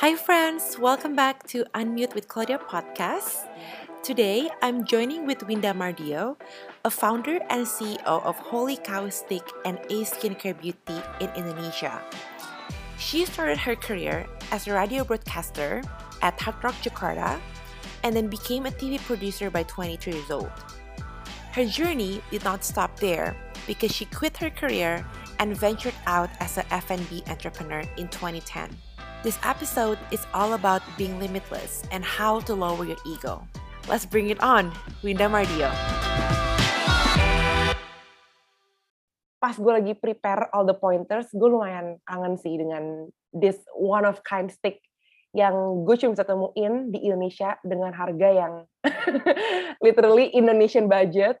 Hi, friends. Welcome back to Unmute with Claudia podcast. Today, I'm joining with Winda Mardio, a founder and CEO of Holy Cow Stick and A Skincare Beauty in Indonesia. She started her career as a radio broadcaster at Hard Rock Jakarta and then became a TV producer by 23 years old. Her journey did not stop there because she quit her career and ventured out as an F&B entrepreneur in 2010. This episode is all about being limitless and how to lower your ego. Let's bring it on, Winda Mardio. Pas gue lagi prepare all the pointers, gue lumayan kangen sih dengan this one of kind stick yang gue cuma bisa temuin di Indonesia dengan harga yang literally Indonesian budget.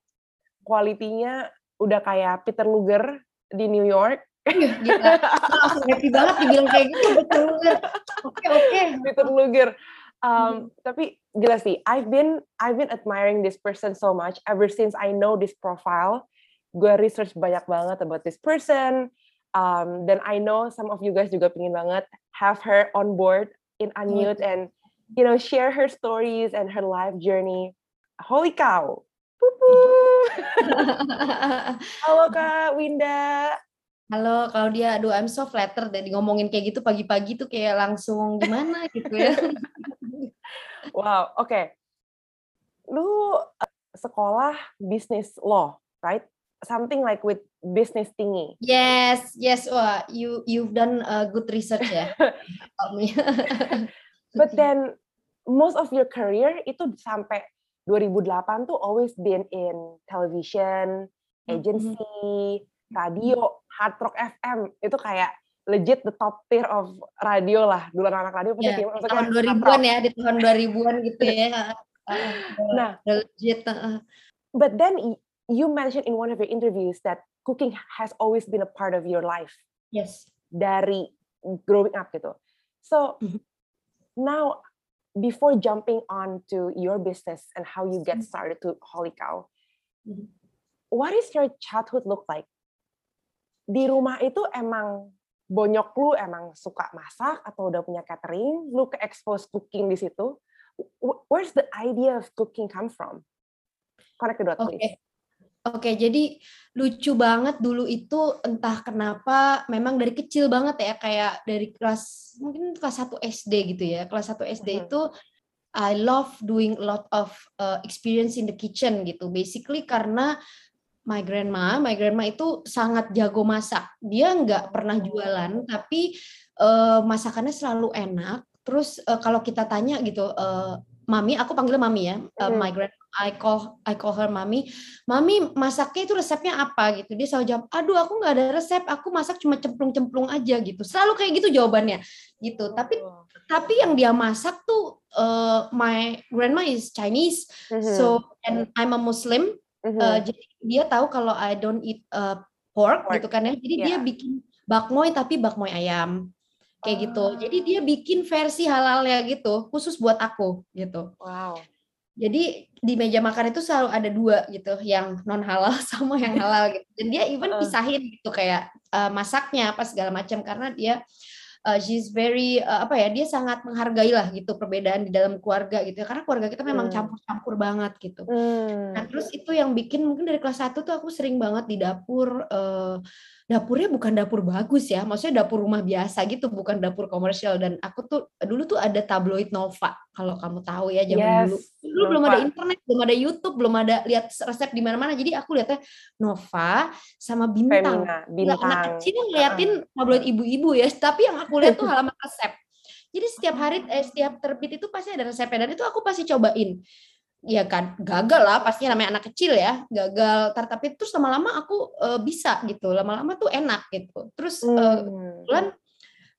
Kualitinya udah kayak Peter Luger di New York Iya, gila. langsung happy banget dibilang kayak gitu, Luger. Oke, oke. Peter Luger. Um, Tapi gila sih, I've been I've been admiring this person so much ever since I know this profile. Gue research banyak banget about this person. Um, dan I know some of you guys juga pengen banget have her on board in Unmute and you know share her stories and her life journey. Holy cow! Pupu. Halo Kak Winda. Halo, kalau dia, aduh I'm so flattered dan ngomongin kayak gitu pagi-pagi tuh kayak langsung gimana gitu ya. Wow, oke. Lu uh, sekolah bisnis law, right? Something like with business thingy. Yes, yes, wah, you you've done a good research ya. But then most of your career itu sampai 2008 tuh always been in television, agency, radio, hard rock FM. Itu kayak legit the top tier of radio lah. Dulu anak radio pasti Ya, yeah, maksudnya tahun hard 2000-an rock. ya, di tahun 2000-an gitu ya. Nah, legit. but then you mentioned in one of your interviews that cooking has always been a part of your life Yes. dari growing up gitu. So Mhm. now before jumping on to your business and how you get started to Holy Cow, Mhm. what is your childhood look like? Di rumah itu emang bonyok lu emang suka masak atau udah punya catering, lu ke expose cooking di situ. Wh- Where's the idea of cooking come from? Connect the dot, Oke. please. Oke, jadi lucu banget dulu itu entah kenapa memang dari kecil banget ya kayak dari kelas mungkin kelas 1 SD gitu ya. Kelas 1 SD Mhm. itu I love doing a lot of uh, experience in the kitchen gitu. Basically karena my grandma, my grandma itu sangat jago masak. Dia nggak pernah jualan tapi uh, masakannya selalu enak. Terus uh, kalau kita tanya gitu, uh, mami, aku panggil mami ya, uh, my grandma, I call I call her mami. Mami masaknya itu resepnya apa gitu? Dia selalu jawab, aduh aku nggak ada resep, aku masak cuma cemplung-cemplung aja gitu. Selalu kayak gitu jawabannya gitu. Tapi Oh. tapi yang dia masak tuh uh, my grandma is Chinese, Mhm, so and I'm a Muslim. Mhm. Uh, jadi dia tahu kalau I don't eat uh, pork, Pork, gitu kan ya. Jadi dia yeah. bikin bakmoy tapi bakmoy ayam kayak gitu. Jadi Ah. dia bikin versi halalnya gitu, khusus buat aku gitu. wow. Jadi di meja makan itu selalu ada dua gitu, yang non halal sama yang halal gitu. Dan dia even Heeh. pisahin gitu kayak uh, masaknya apa segala macam karena dia uh, she's very uh, apa ya, dia sangat menghargai lah gitu perbedaan di dalam keluarga gitu. ya. Karena keluarga kita memang Hmm. campur-campur banget gitu. Hmm. Nah, terus itu yang bikin mungkin dari kelas 1 tuh aku sering banget di dapur eh, dapurnya bukan dapur bagus ya, maksudnya dapur rumah biasa gitu, bukan dapur komersial dan aku tuh dulu tuh ada tabloid Nova kalau kamu tahu ya zaman dulu. Yes, Dulu belum ada Nova. internet, belum ada YouTube, belum ada lihat resep di mana-mana. Jadi aku lihatnya Nova sama Bintang. Femina, anak bintang. kecil ngeliatin tabloid ibu-ibu ya, tapi yang aku lihat tuh halaman resep. Jadi setiap hari eh, setiap terbit itu pasti ada resepnya dan itu aku pasti cobain. Ya kan, gagal lah pastinya namanya anak kecil ya, gagal tapi terus lama-lama aku eh, bisa gitu. Lama-lama tuh enak gitu. Terus eh, Hmm. kebetulan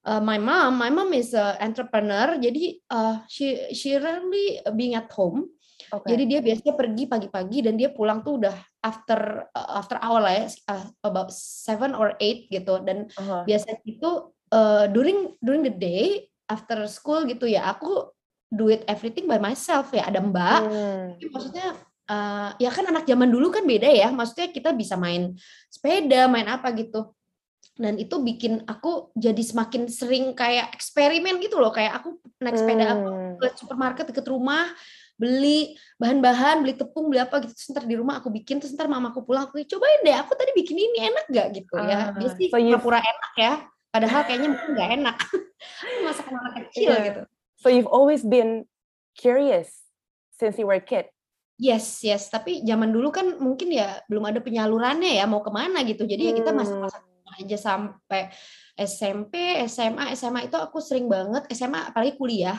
uh, my mom, my mom is a entrepreneur, jadi uh, she she rarely being at home. Oke. Jadi dia biasanya pergi pagi-pagi dan dia pulang tuh udah after uh, after hour lah ya, uh, about seven or eight gitu. Dan Aha. biasanya itu uh, during during the day after school gitu ya, aku do it everything by myself ya. Ada mbak, Hmm. maksudnya uh, ya kan anak zaman dulu kan beda ya. Maksudnya kita bisa main sepeda, main apa gitu. dan itu bikin aku jadi semakin sering kayak eksperimen gitu loh kayak aku naik sepeda aku Hmm. ke supermarket deket rumah beli bahan-bahan beli tepung beli apa gitu terus ntar di rumah aku bikin terus ntar mamaku pulang aku cobain deh aku tadi bikin ini enak gak gitu ya dia Ah, sih so pura-pura enak ya padahal kayaknya mungkin nggak enak masakan anak kecil Iya. gitu So you've always been curious since you were a kid. Yes, yes. Tapi zaman dulu kan mungkin ya belum ada penyalurannya ya mau ke mana gitu. Jadi ya kita masak-masak aja sampai SMP, SMA, SMA itu aku sering banget SMA apalagi kuliah.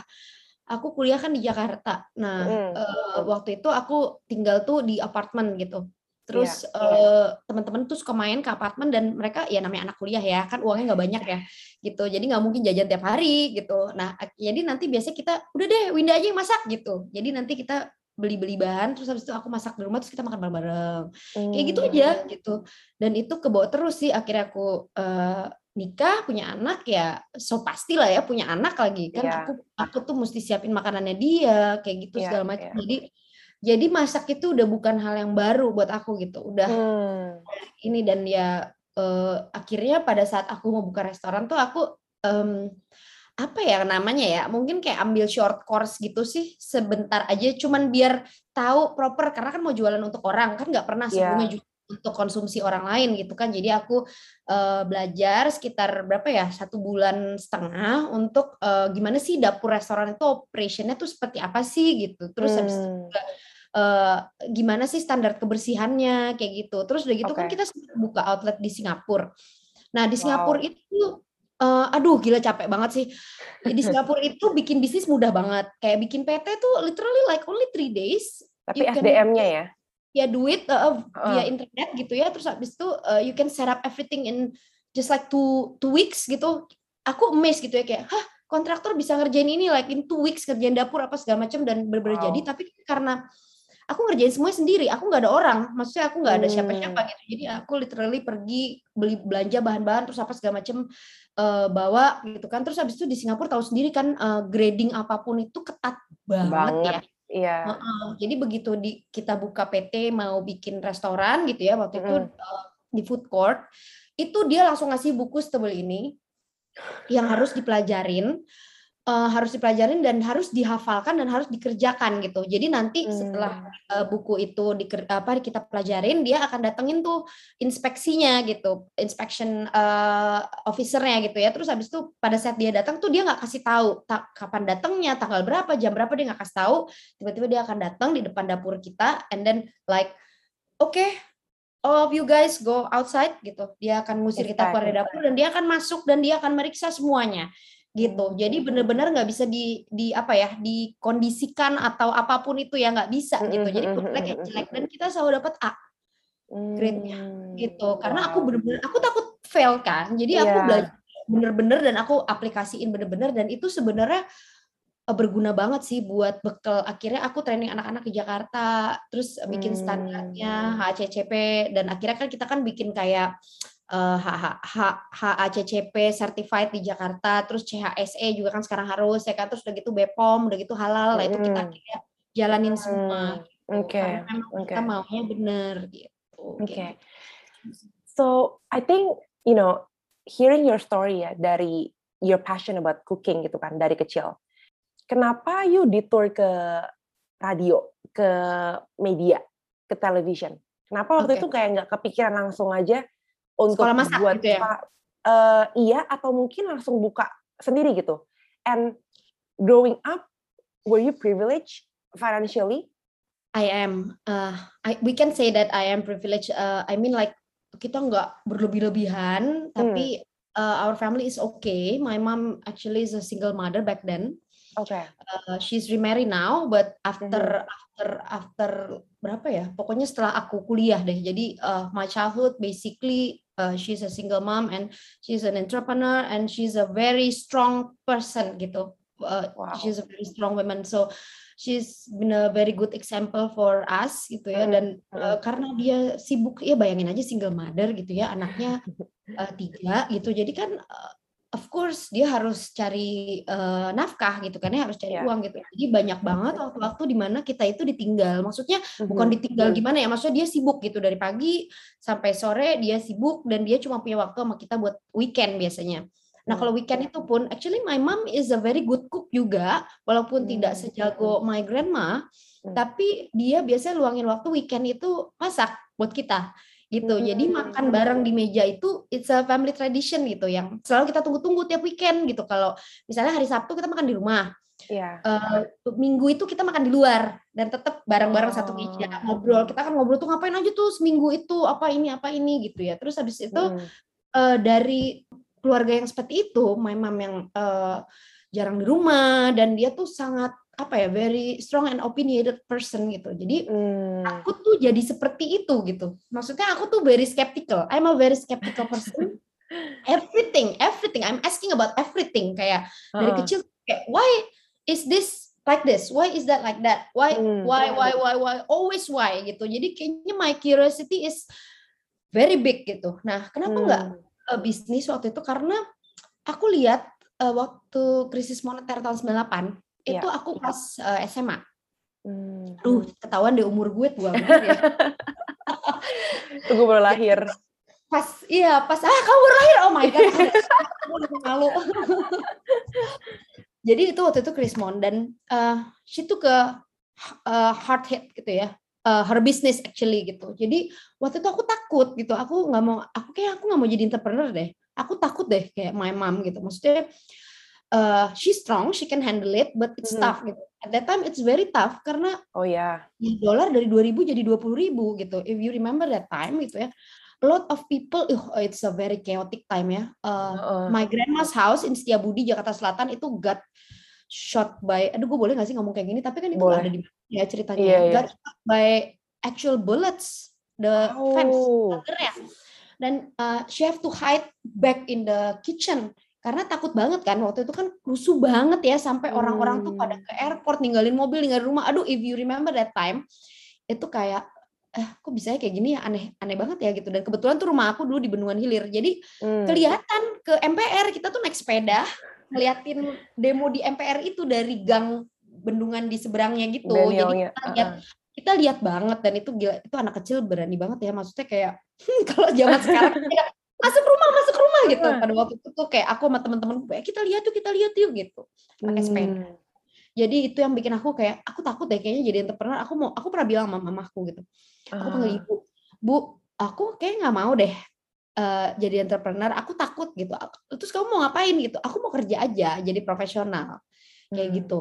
Aku kuliah kan di Jakarta. Nah, Mm. eh, waktu itu aku tinggal tuh di apartemen gitu. Terus Iya, eh, teman-teman tuh suka main ke apartemen dan mereka ya namanya anak kuliah ya kan uangnya nggak banyak ya gitu. Jadi nggak mungkin jajan tiap hari gitu. Nah, jadi nanti biasanya kita udah deh Winda aja yang masak gitu. Jadi nanti kita beli-beli bahan terus habis itu aku masak di rumah terus kita makan bareng-bareng kayak gitu Hmm. aja gitu dan itu kebawa terus sih akhirnya aku eh, nikah punya anak ya so pastilah ya punya anak lagi kan Iya. aku aku tuh mesti siapin makanannya dia kayak gitu Iya, segala macam iya. jadi jadi masak itu udah bukan hal yang baru buat aku gitu udah Hmm. ini dan ya eh, akhirnya pada saat aku mau buka restoran tuh aku em, apa ya namanya ya mungkin kayak ambil short course gitu sih sebentar aja cuman biar tahu proper karena kan mau jualan untuk orang kan nggak pernah Iya. sebelumnya ju- untuk konsumsi orang lain gitu kan jadi aku eh, belajar sekitar berapa ya satu bulan setengah untuk eh, gimana sih dapur restoran itu operationnya tuh seperti apa sih gitu terus habis itu Hmm. Eh, gimana sih standar kebersihannya kayak gitu. Terus udah gitu kan Oke. kita buka outlet di Singapura. Nah di Wow. Singapura itu, eh, aduh gila capek banget sih. Di Singapura itu bikin bisnis mudah banget. Kayak bikin PT tuh literally like only three days. Tapi SDM-nya ya. Ya duit uh, via Heeh. internet gitu ya. Terus habis itu uh, you can set up everything in just like two two weeks gitu. Aku amazed gitu ya kayak, hah kontraktor bisa ngerjain ini like in two weeks ngerjain dapur apa segala macam dan bener-bener Wow. jadi. Tapi karena aku ngerjain semuanya sendiri, aku nggak ada orang. Maksudnya aku nggak ada siapa-siapa Hmm. gitu. Jadi aku literally pergi beli belanja bahan-bahan terus apa segala macam eh, bawa gitu kan. Terus habis itu di Singapura tahu sendiri kan eh, grading apa pun itu ketat banget, Banget. ya. Iya. Heeh, jadi begitu di kita buka PT mau bikin restoran gitu ya waktu itu Mm-mm. eh, di food court itu dia langsung ngasih buku setebal ini yang harus dipelajarin eh, harus dipelajarin dan harus dihafalkan dan harus dikerjakan gitu. Jadi nanti setelah Hmm. eh, buku itu diker, apa kita pelajarin dia akan datengin tuh inspeksinya gitu inspection eh, officernya gitu ya. Terus habis itu pada saat dia datang tuh dia nggak kasih tahu ta- kapan datangnya tanggal berapa jam berapa dia nggak kasih tahu. Tiba-tiba dia akan datang di depan dapur kita and then like oke all of you guys go outside gitu. Dia akan ngusir kita keluar dari dapur dan dia akan masuk dan dia akan meriksa semuanya gitu. Jadi benar-benar nggak bisa di di apa ya dikondisikan atau apa pun itu ya nggak bisa gitu. Jadi Mm-mm, jelek ya jelek. dan kita selalu dapat A grade-nya, Hmm. gitu. Karena aku Wow. bener-bener aku takut fail kan. Jadi aku Iya. belajar bener-bener dan aku aplikasiin bener-bener. Dan itu sebenarnya eh, berguna banget sih buat bekal. Akhirnya aku training anak-anak di Jakarta terus bikin Hmm. standarnya HACCP dan akhirnya kan kita kan bikin kayak eh, H- H- HACCP certified di Jakarta terus CHSE juga kan sekarang harus ya kan terus udah gitu BPOM udah gitu halal lah itu kita akhirnya jalanin semua gitu. Oke. Oke. kita maunya bener gitu Oke. kayak So I think you know hearing your story ya dari your passion about cooking gitu kan dari kecil. Kenapa you detour ke radio, ke media, ke television? Kenapa waktu Oke. itu kayak nggak kepikiran langsung aja untuk Sekolah masak buat gitu ya? eh, iya atau mungkin langsung buka sendiri gitu. And growing up, were you privileged financially? I am. Uh, I, we can say that I am privileged. Uh, I mean like kita nggak berlebih-lebihan, tapi uh, our family is okay. My mom actually is a single mother back then. Oke. Uh, she's remarried now, but after after after berapa ya? Pokoknya setelah aku kuliah deh. Jadi uh, my childhood basically uh, she's a single mom and she's an entrepreneur and she's a very strong person gitu. Uh, Wow. She's a very strong woman. So she's been a very good example for us gitu ya. Dan mm. uh, karena dia sibuk, ya bayangin aja single mother gitu ya, anaknya uh, tiga gitu. Jadi kan uh, of course dia harus cari uh, nafkah gitu kan ya harus cari yeah. uang gitu jadi banyak banget waktu-waktu di mana kita itu ditinggal maksudnya mm-hmm. bukan ditinggal gimana ya maksudnya dia sibuk gitu dari pagi sampai sore dia sibuk dan dia cuma punya waktu sama kita buat weekend biasanya Nah, kalau weekend itu pun, actually my mom is a very good cook juga, walaupun hmm. tidak sejago my grandma, hmm. tapi dia biasanya luangin waktu weekend itu masak buat kita gitu. Hmm. Jadi makan bareng di meja itu it's a family tradition gitu yang selalu kita tunggu-tunggu tiap weekend gitu. Kalau misalnya hari Sabtu kita makan di rumah. Yeah. Iya. Uh, minggu itu kita makan di luar dan tetap bareng-bareng oh. satu meja ngobrol. Kita kan ngobrol tuh ngapain aja tuh seminggu itu apa ini apa ini gitu ya. Terus habis itu hmm. uh, dari keluarga yang seperti itu, my mom yang uh, jarang di rumah dan dia tuh sangat apa ya very strong and opinionated person gitu. Jadi hmm. aku tuh jadi seperti itu gitu. Maksudnya aku tuh very skeptical. I'm a very skeptical person. everything, everything. I'm asking about everything. Kayak uh. dari kecil kayak why is this like this? Why is that like that? Why hmm. why why why why always why gitu. Jadi kayaknya my curiosity is very big gitu. Nah, kenapa enggak hmm uh, bisnis waktu itu karena aku lihat uh, waktu krisis moneter tahun 98 yeah. itu aku pas uh, SMA. Hmm. Duh, ketahuan deh umur gue tua banget ya. Tunggu baru lahir. Pas iya, pas ah kamu baru lahir. Oh my god. aku malu. Jadi itu waktu itu Krismon dan uh, she took a uh, hard hit gitu ya uh, her business actually gitu. Jadi waktu itu aku takut gitu. Aku nggak mau, aku kayak aku nggak mau jadi entrepreneur deh. Aku takut deh kayak my mom gitu. Maksudnya uh, she's strong, she can handle it, but it's hmm. tough gitu. At that time it's very tough karena oh ya yeah. dolar dari 2000 jadi 20 ribu gitu. If you remember that time gitu ya. A lot of people, oh, it's a very chaotic time ya. Uh, uh. My grandma's house in Setiabudi, Jakarta Selatan itu got shot by aduh gue boleh gak sih ngomong kayak gini tapi kan itu boleh. ada di ya ceritanya yeah, yeah. got shot by actual bullets the oh. fence dan uh, she have to hide back in the kitchen karena takut banget kan waktu itu kan rusuh banget ya sampai orang-orang hmm. tuh pada ke airport ninggalin mobil ninggalin rumah. Aduh if you remember that time itu kayak eh kok bisa kayak gini ya? Aneh aneh banget ya gitu. Dan kebetulan tuh rumah aku dulu di Bendungan Hilir. Jadi hmm. kelihatan ke MPR kita tuh naik sepeda ngeliatin demo di MPR itu dari gang bendungan di seberangnya gitu. Jadi kita lihat kita lihat banget dan itu gila itu anak kecil berani banget ya. Maksudnya kayak kalau zaman sekarang masuk rumah masuk rumah gitu. Pada waktu itu tuh kayak aku sama teman-teman eh, kita lihat tuh kita lihat yuk gitu. Pakai sepeda. Hmm. jadi itu yang bikin aku kayak aku takut deh kayaknya jadi entrepreneur. Aku mau aku pernah bilang sama mamaku gitu. Aku panggil ah. ibu bu aku kayak nggak mau deh uh, jadi entrepreneur. Aku takut gitu. Terus kamu mau ngapain? Gitu. Aku mau kerja aja jadi profesional. Kayak hmm. gitu.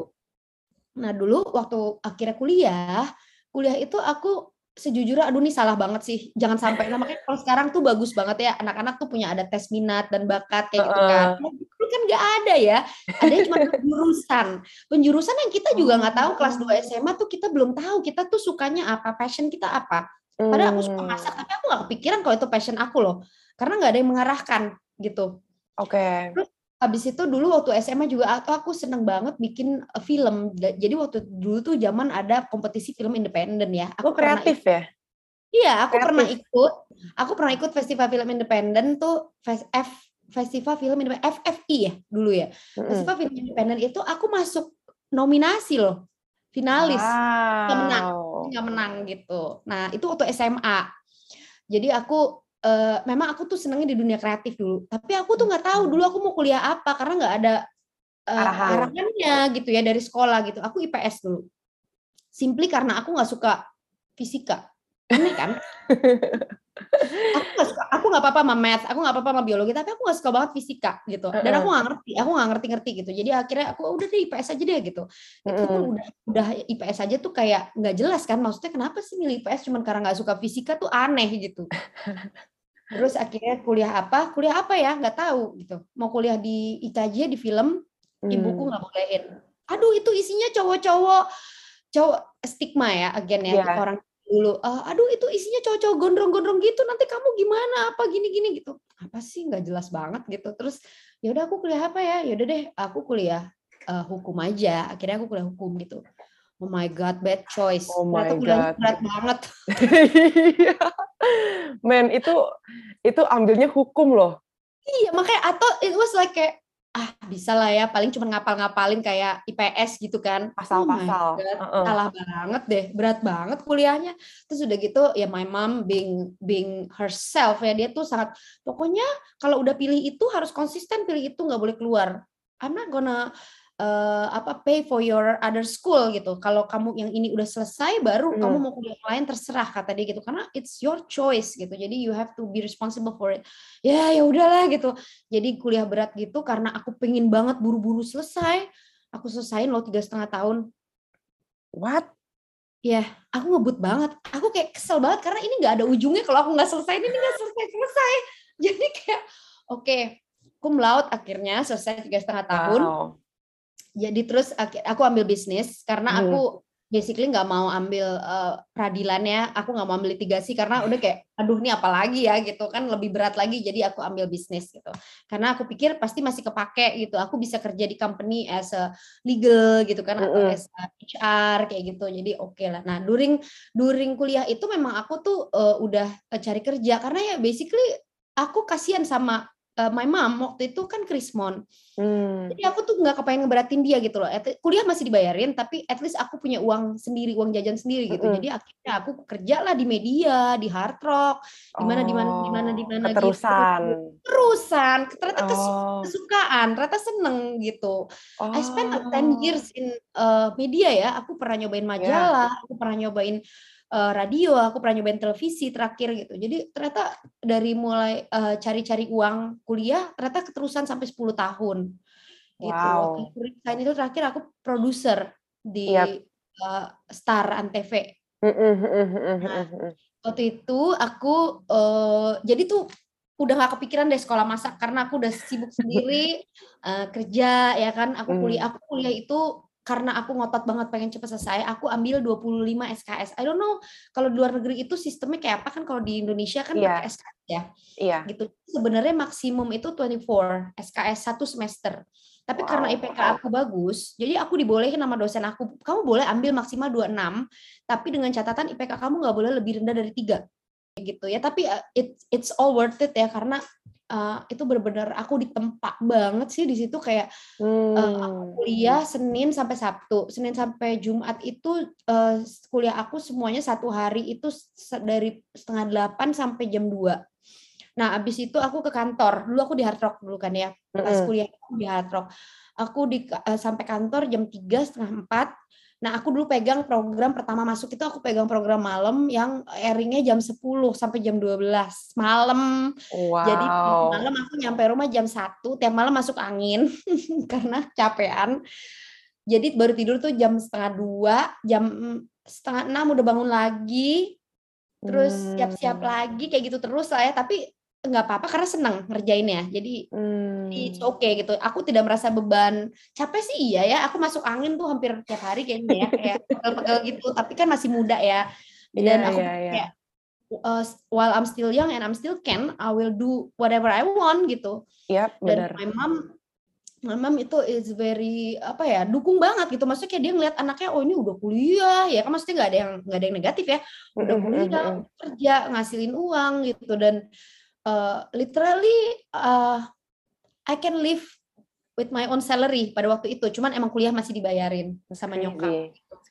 Nah dulu waktu akhirnya kuliah kuliah itu aku sejujurnya aduh nih salah banget sih jangan sampai nah makanya kalau sekarang tuh bagus banget ya anak-anak tuh punya ada tes minat dan bakat kayak gitu kan uh. kan nggak ada ya ada cuma penjurusan penjurusan yang kita juga nggak tahu kelas 2 SMA tuh kita belum tahu kita tuh sukanya apa passion kita apa padahal aku suka masak tapi aku nggak kepikiran kalau itu passion aku loh karena nggak ada yang mengarahkan gitu. Oke. Okay. Terus habis itu dulu waktu SMA juga atau aku seneng banget bikin uh, film. Jadi waktu dulu tuh zaman ada kompetisi film independen ya. Aku oh, kreatif ya? Iya, aku kreatif. pernah ikut. Aku pernah ikut festival film independen tuh F Festival Film Independen FFI ya dulu ya. Mm-hmm. Festival Film Independen itu aku masuk nominasi loh. Finalis. Wow. Nggak menang. Nggak menang gitu. Nah, itu waktu SMA. Jadi aku uh, memang aku tuh senangnya di dunia kreatif dulu. Tapi aku tuh nggak tahu dulu aku mau kuliah apa karena nggak ada uh, arahannya gitu ya dari sekolah gitu. Aku IPS dulu. Simply karena aku nggak suka fisika. Ini kan? Aku nggak suka aku nggak apa-apa sama math aku nggak apa-apa sama biologi tapi aku nggak suka banget fisika gitu. Dan aku nggak ngerti aku nggak ngerti-ngerti gitu. Jadi akhirnya aku udah deh IPS aja deh gitu. Itu pun udah udah IPS aja tuh kayak nggak jelas kan maksudnya kenapa sih milih IPS cuma karena nggak suka fisika tuh aneh gitu terus akhirnya kuliah apa? Kuliah apa ya? Nggak tahu gitu. Mau kuliah di IKJ di film hmm. ibuku nggak bolehin. Aduh itu isinya cowok-cowok cowok stigma ya again ya yeah. orang dulu. Uh, aduh itu isinya cowok-cowok gondrong-gondrong gitu nanti kamu gimana? Apa gini-gini gitu. Apa sih? Nggak jelas banget gitu. Terus ya udah aku kuliah apa ya? Ya udah deh aku kuliah uh, hukum aja. Akhirnya aku kuliah hukum gitu oh my god bad choice. Oh my god. berat banget. Men itu itu ambilnya hukum loh. Iya makanya atau it was like kayak ah bisa lah ya paling cuma ngapal-ngapalin kayak IPS gitu kan. Pasal-pasal. Oh uh-uh. salah banget deh berat banget kuliahnya. Terus udah gitu ya my mom being being herself ya dia tuh sangat pokoknya kalau udah pilih itu harus konsisten pilih itu nggak boleh keluar. I'm not gonna uh, apa pay for your other school gitu. Kalau kamu yang ini udah selesai baru hmm. kamu mau kuliah lain terserah kata dia gitu. Karena it's your choice gitu. Jadi you have to be responsible for it. Ya ya udahlah gitu. Jadi kuliah berat gitu karena aku pengen banget buru-buru selesai. Aku selesaiin loh tiga setengah tahun. What? Ya, aku ngebut banget. Aku kayak kesel banget karena ini nggak ada ujungnya kalau aku nggak selesai ini nggak selesai selesai. Jadi kayak oke, okay, cum laude akhirnya selesai tiga setengah tahun. Wow jadi terus aku ambil bisnis karena hmm. aku basically nggak mau ambil uh, peradilan ya. Aku nggak mau ambil litigasi karena udah kayak aduh ini apalagi ya? gitu kan lebih berat lagi. Jadi aku ambil bisnis gitu. Karena aku pikir pasti masih kepake gitu. Aku bisa kerja di company as a legal gitu kan atau as a HR kayak gitu. Jadi oke okay lah. Nah during during kuliah itu memang aku tuh uh, udah cari kerja. Karena ya basically aku kasihan sama uh, my mom waktu itu kan Krismon. Hmm. Jadi aku tuh nggak kepengen ngeberatin dia gitu loh. At, kuliah masih dibayarin, tapi at least aku punya uang sendiri, uang jajan sendiri gitu. -hmm. Jadi akhirnya aku kerja lah di media, di hard rock, di mana di mana di mana di mana gitu. Terusan. Terusan. Ternyata oh. kesukaan, ternyata seneng gitu. Oh. I spent 10 years in uh, media ya. Aku pernah nyobain majalah, yeah. aku pernah nyobain uh, radio, aku pernah nyobain televisi terakhir gitu. Jadi ternyata dari mulai uh, cari-cari uang kuliah ternyata keterusan sampai 10 tahun. Gitu. Wow. Waktu itu terakhir aku produser di yep. uh, Star Antv. Nah, waktu itu aku uh, jadi tuh udah gak kepikiran deh sekolah masak karena aku udah sibuk sendiri uh, kerja ya kan aku kuliah aku kuliah itu karena aku ngotot banget pengen cepat selesai, aku ambil 25 SKS. I don't know kalau di luar negeri itu sistemnya kayak apa kan kalau di Indonesia kan yeah. pakai SKS ya. Iya. Yeah. Gitu. Sebenarnya maksimum itu 24 SKS satu semester. Tapi wow. karena IPK aku bagus, jadi aku dibolehin sama dosen aku, kamu boleh ambil maksimal 26, tapi dengan catatan IPK kamu nggak boleh lebih rendah dari tiga gitu ya. Tapi uh, it, it's all worth it ya karena uh, itu benar-benar aku ditempa banget sih di situ kayak hmm. uh, aku kuliah Senin sampai Sabtu, Senin sampai Jumat itu uh, kuliah aku semuanya satu hari itu dari setengah delapan sampai jam 2 Nah, abis itu aku ke kantor. Dulu aku di Hard Rock dulu kan ya. Pas kuliah aku di Hard Rock. Aku di uh, sampai kantor jam tiga setengah empat Nah, aku dulu pegang program pertama masuk itu aku pegang program malam yang airingnya jam 10 sampai jam 12 malam. Wow. Jadi malam aku nyampe rumah jam 1, tiap malam masuk angin karena capean. Jadi baru tidur tuh jam setengah dua, jam setengah enam udah bangun lagi, terus siap-siap hmm. lagi kayak gitu terus lah ya. Tapi nggak apa-apa karena senang ngerjainnya. Jadi hmm. it's okay gitu. Aku tidak merasa beban. Capek sih iya ya aku masuk angin tuh hampir tiap hari kayaknya ya kayak pegel-pegel gitu. Tapi kan masih muda ya. Dan yeah, aku yeah, yeah. kayak uh, while I'm still young and I'm still can I will do whatever I want gitu. Yep, dan bener. my mom my mom itu is very apa ya dukung banget gitu. Maksudnya kayak dia ngeliat anaknya oh ini udah kuliah ya kan? Maksudnya nggak ada yang nggak ada yang negatif ya. Udah kuliah kerja ngasilin uang gitu. Dan uh, literally uh, I can live with my own salary pada waktu itu. Cuman emang kuliah masih dibayarin sama crazy. nyokap.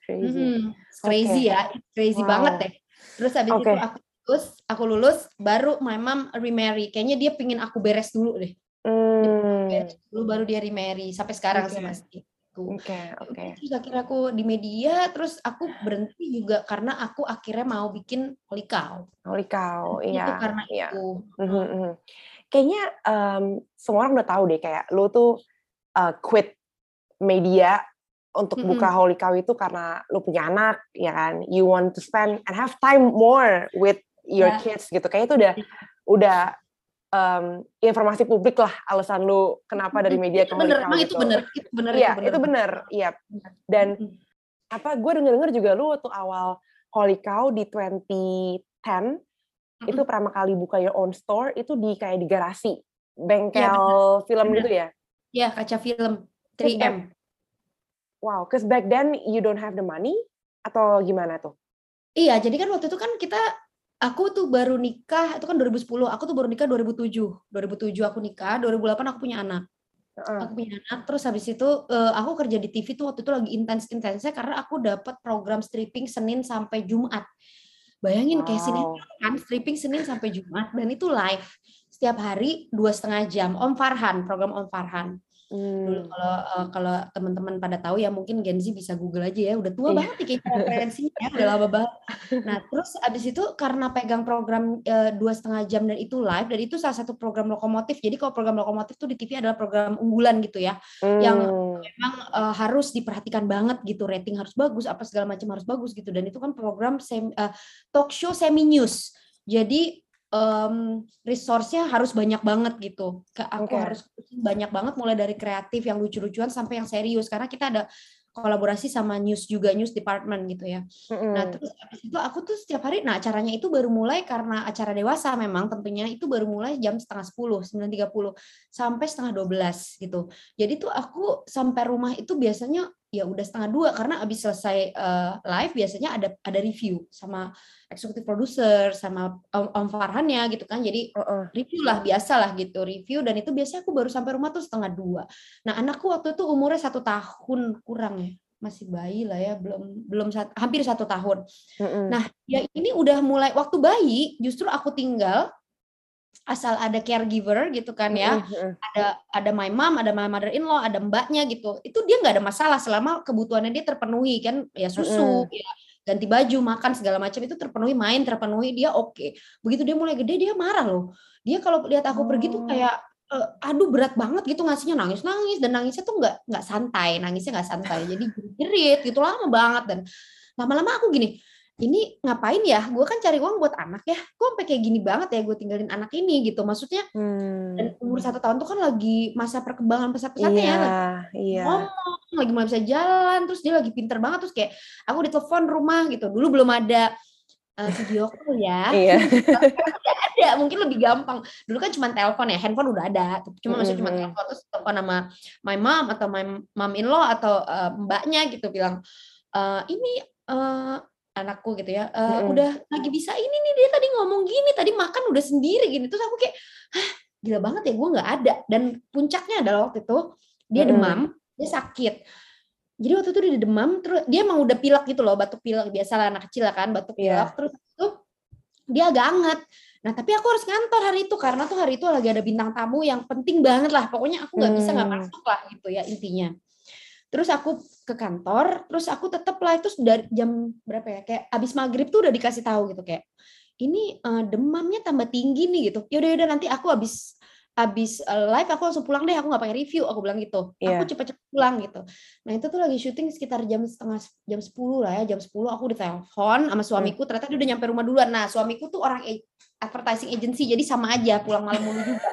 Crazy, hmm, crazy okay. ya, crazy wow. banget deh. Terus habis okay. itu aku lulus, aku lulus, baru my mom remarry. Kayaknya dia pingin aku beres dulu deh. Hmm. Beres dulu baru dia remarry sampai sekarang okay. sih masih. Oke, okay, oke. Okay. Terus akhirnya aku di media, terus aku berhenti juga karena aku akhirnya mau bikin holikau. Holikau, iya. Itu karena iya. itu. Mm-hmm. Kayaknya um, semua orang udah tahu deh kayak lo tuh uh, quit media untuk mm-hmm. buka holikau itu karena lo punya anak, ya kan? You want to spend and have time more with your yeah. kids gitu. Kayaknya itu udah iya. udah um, informasi publik lah alasan lu kenapa dari media ke bener, emang itu bener, itu bener, iya, itu bener, iya. Dan apa, gue denger denger juga lu waktu awal Holy Cow di 2010 mm-hmm. itu pertama kali buka your own store itu di kayak di garasi bengkel ya, film bener. gitu ya? Iya kaca film 3M. Wow, cause back then you don't have the money atau gimana tuh? Iya, jadi kan waktu itu kan kita aku tuh baru nikah itu kan 2010 aku tuh baru nikah 2007 2007 aku nikah 2008 aku punya anak Heeh. Aku punya anak, terus habis itu uh, aku kerja di TV tuh waktu itu lagi intens-intensnya karena aku dapat program stripping Senin sampai Jumat. Bayangin kayak Senin Wow. kan stripping Senin sampai Jumat dan itu live setiap hari dua setengah jam. Om Farhan, program Om Farhan. Dulu Hmm. kalau uh, kalau teman-teman pada tahu ya mungkin Gen Z bisa Google aja ya, udah tua Iya. banget nih kayaknya referensinya, ya, udah lama banget. Nah terus abis itu karena pegang program uh, dua setengah jam dan itu live dan itu salah satu program lokomotif. Jadi kalau program lokomotif tuh di TV adalah program unggulan gitu ya, yang Hmm. memang uh, harus diperhatikan banget gitu, rating harus bagus, apa segala macam harus bagus gitu. Dan itu kan program sem- uh, talk show semi news. Jadi em, resource-nya harus banyak banget gitu. Ke aku Oke. harus banyak banget mulai dari kreatif yang lucu-lucuan sampai yang serius karena kita ada kolaborasi sama news juga news department gitu ya. Mm-mm. Nah, terus habis itu aku tuh setiap hari, nah acaranya itu baru mulai karena acara dewasa memang tentunya itu baru mulai jam setengah 10, 9.30 sampai setengah 12 gitu. Jadi tuh aku sampai rumah itu biasanya ya udah setengah dua karena abis selesai eh, live biasanya ada ada review sama eksekutif produser sama Om, Om Farhannya gitu kan. Jadi Heeh. review lah biasa lah gitu review dan itu biasanya aku baru sampai rumah tuh setengah dua nah anakku waktu itu umurnya satu tahun kurang ya masih bayi lah ya belum belum sat- hampir satu tahun Mm-mm. nah ya ini udah mulai waktu bayi justru aku tinggal asal ada caregiver gitu kan ya. Ada ada my mom ada my mother in law ada mbaknya gitu. Itu dia nggak ada masalah selama kebutuhannya dia terpenuhi kan. Ya susu ya ganti baju makan segala macam itu terpenuhi main terpenuhi dia oke. Begitu dia mulai gede dia marah loh. Dia kalau lihat aku pergi tuh Oh. kayak eh, aduh berat banget gitu ngasihnya. Nangis nangis dan nangisnya tuh nggak nggak santai. Nangisnya nggak santai. Jadi jerit gitu lama banget. Dan lama-lama aku gini ini ngapain ya? Gue kan cari uang buat anak ya. Gue sampai kayak gini banget ya gue tinggalin anak ini gitu. Maksudnya Hmm. dan umur satu tahun tuh kan lagi masa perkembangan pesat-pesatnya ya Iya, lagi iya. ngomong lagi mulai bisa jalan terus dia lagi pinter banget terus kayak aku ditelepon rumah gitu. Dulu belum ada eh, video call ya. Iya. ada mungkin lebih gampang. Dulu kan cuma telepon ya handphone udah ada. Cuma maksudnya cuma telepon terus telepon sama my mom atau my mom in law atau eh, mbaknya gitu bilang "Eh, ini eh, anakku gitu ya eh, Mhm. udah lagi bisa ini nih dia tadi ngomong gini tadi makan udah sendiri gini terus aku kayak Hah, gila banget ya gue nggak ada dan puncaknya adalah waktu itu dia Mhm. demam dia sakit jadi waktu itu dia demam terus dia emang udah pilek gitu loh batuk pilek biasa lah anak kecil kan batuk Iya. pilek terus itu dia agak anget nah tapi aku harus ngantor hari itu karena tuh hari itu lagi ada bintang tamu yang penting banget lah pokoknya aku nggak bisa nggak Hmm. masuk lah gitu ya intinya terus aku ke kantor terus aku tetap lah terus dari jam berapa ya kayak abis maghrib tuh udah dikasih tahu gitu kayak ini eh, demamnya tambah tinggi nih gitu. Yaudah yaudah nanti aku abis abis eh, live aku langsung pulang deh aku nggak pakai review aku bilang gitu. Iya. aku cepet-cepet pulang gitu. Nah itu tuh lagi syuting sekitar jam setengah jam 10 lah ya jam 10 aku ditelepon sama suamiku ternyata dia udah nyampe rumah duluan. Nah suamiku tuh orang advertising agency jadi sama aja pulang malam mulu juga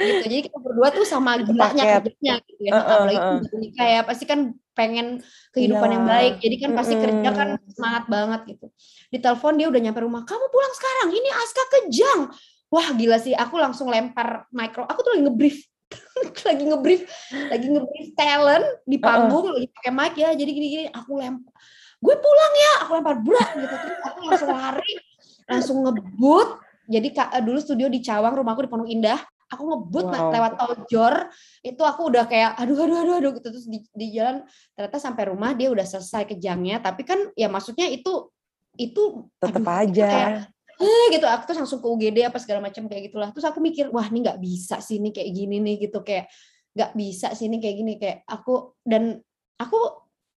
gitu. Jadi kita berdua tuh sama gilanya kerjanya gitu ya. Heeh, apalagi heeh. baru nikah ya pasti kan pengen kehidupan yang Iyalah. baik. Jadi kan pasti kerja kan semangat banget gitu. Ditelepon dia udah nyampe rumah kamu pulang sekarang? Ini Aska kejang. Wah gila sih. Aku langsung lempar micro. Aku tuh lagi ngebrief. Lagi ngebrief. Lagi ngebrief talent di panggung lagi pakai mic ya. Jadi gini-gini aku lempar gue pulang ya. Aku lempar berat gitu. Terus aku langsung lari langsung ngebut. Jadi Kak, dulu studio di Cawang rumahku di Pondok Indah aku ngebut Wow. lewat tol Jor itu aku udah kayak aduh aduh aduh aduh gitu. Terus di, di jalan ternyata sampai rumah dia udah selesai kejangnya tapi kan ya maksudnya itu itu aduh, itu aja. kayak, eh gitu. Aku terus langsung ke UGD apa segala macam kayak gitulah. Terus aku mikir wah ini nggak bisa sih ini kayak gini nih gitu. Kayak nggak bisa sih ini kayak gini. Kayak aku dan aku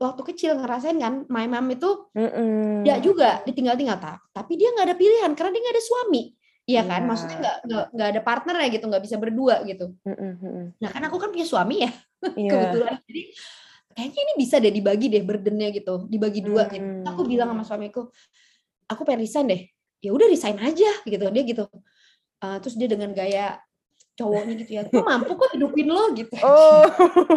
waktu kecil ngerasain kan my mom itu Mm-mm. dia juga ditinggal-tinggal tak tapi dia nggak ada pilihan karena dia nggak ada suami Iya kan, Iya. maksudnya nggak nggak ada partner ya gitu, nggak bisa berdua gitu. Mm-mm. Nah kan aku kan punya suami ya, Iya. kebetulan. Jadi kayaknya ini bisa deh dibagi deh burdennya gitu, dibagi dua gitu. Hmm. Aku bilang sama suamiku, aku pengen resign deh. Ya udah resign aja gitu. Dia gitu. Eh, terus dia dengan gaya cowoknya gitu ya, gue mampu kok hidupin lo gitu. Oh.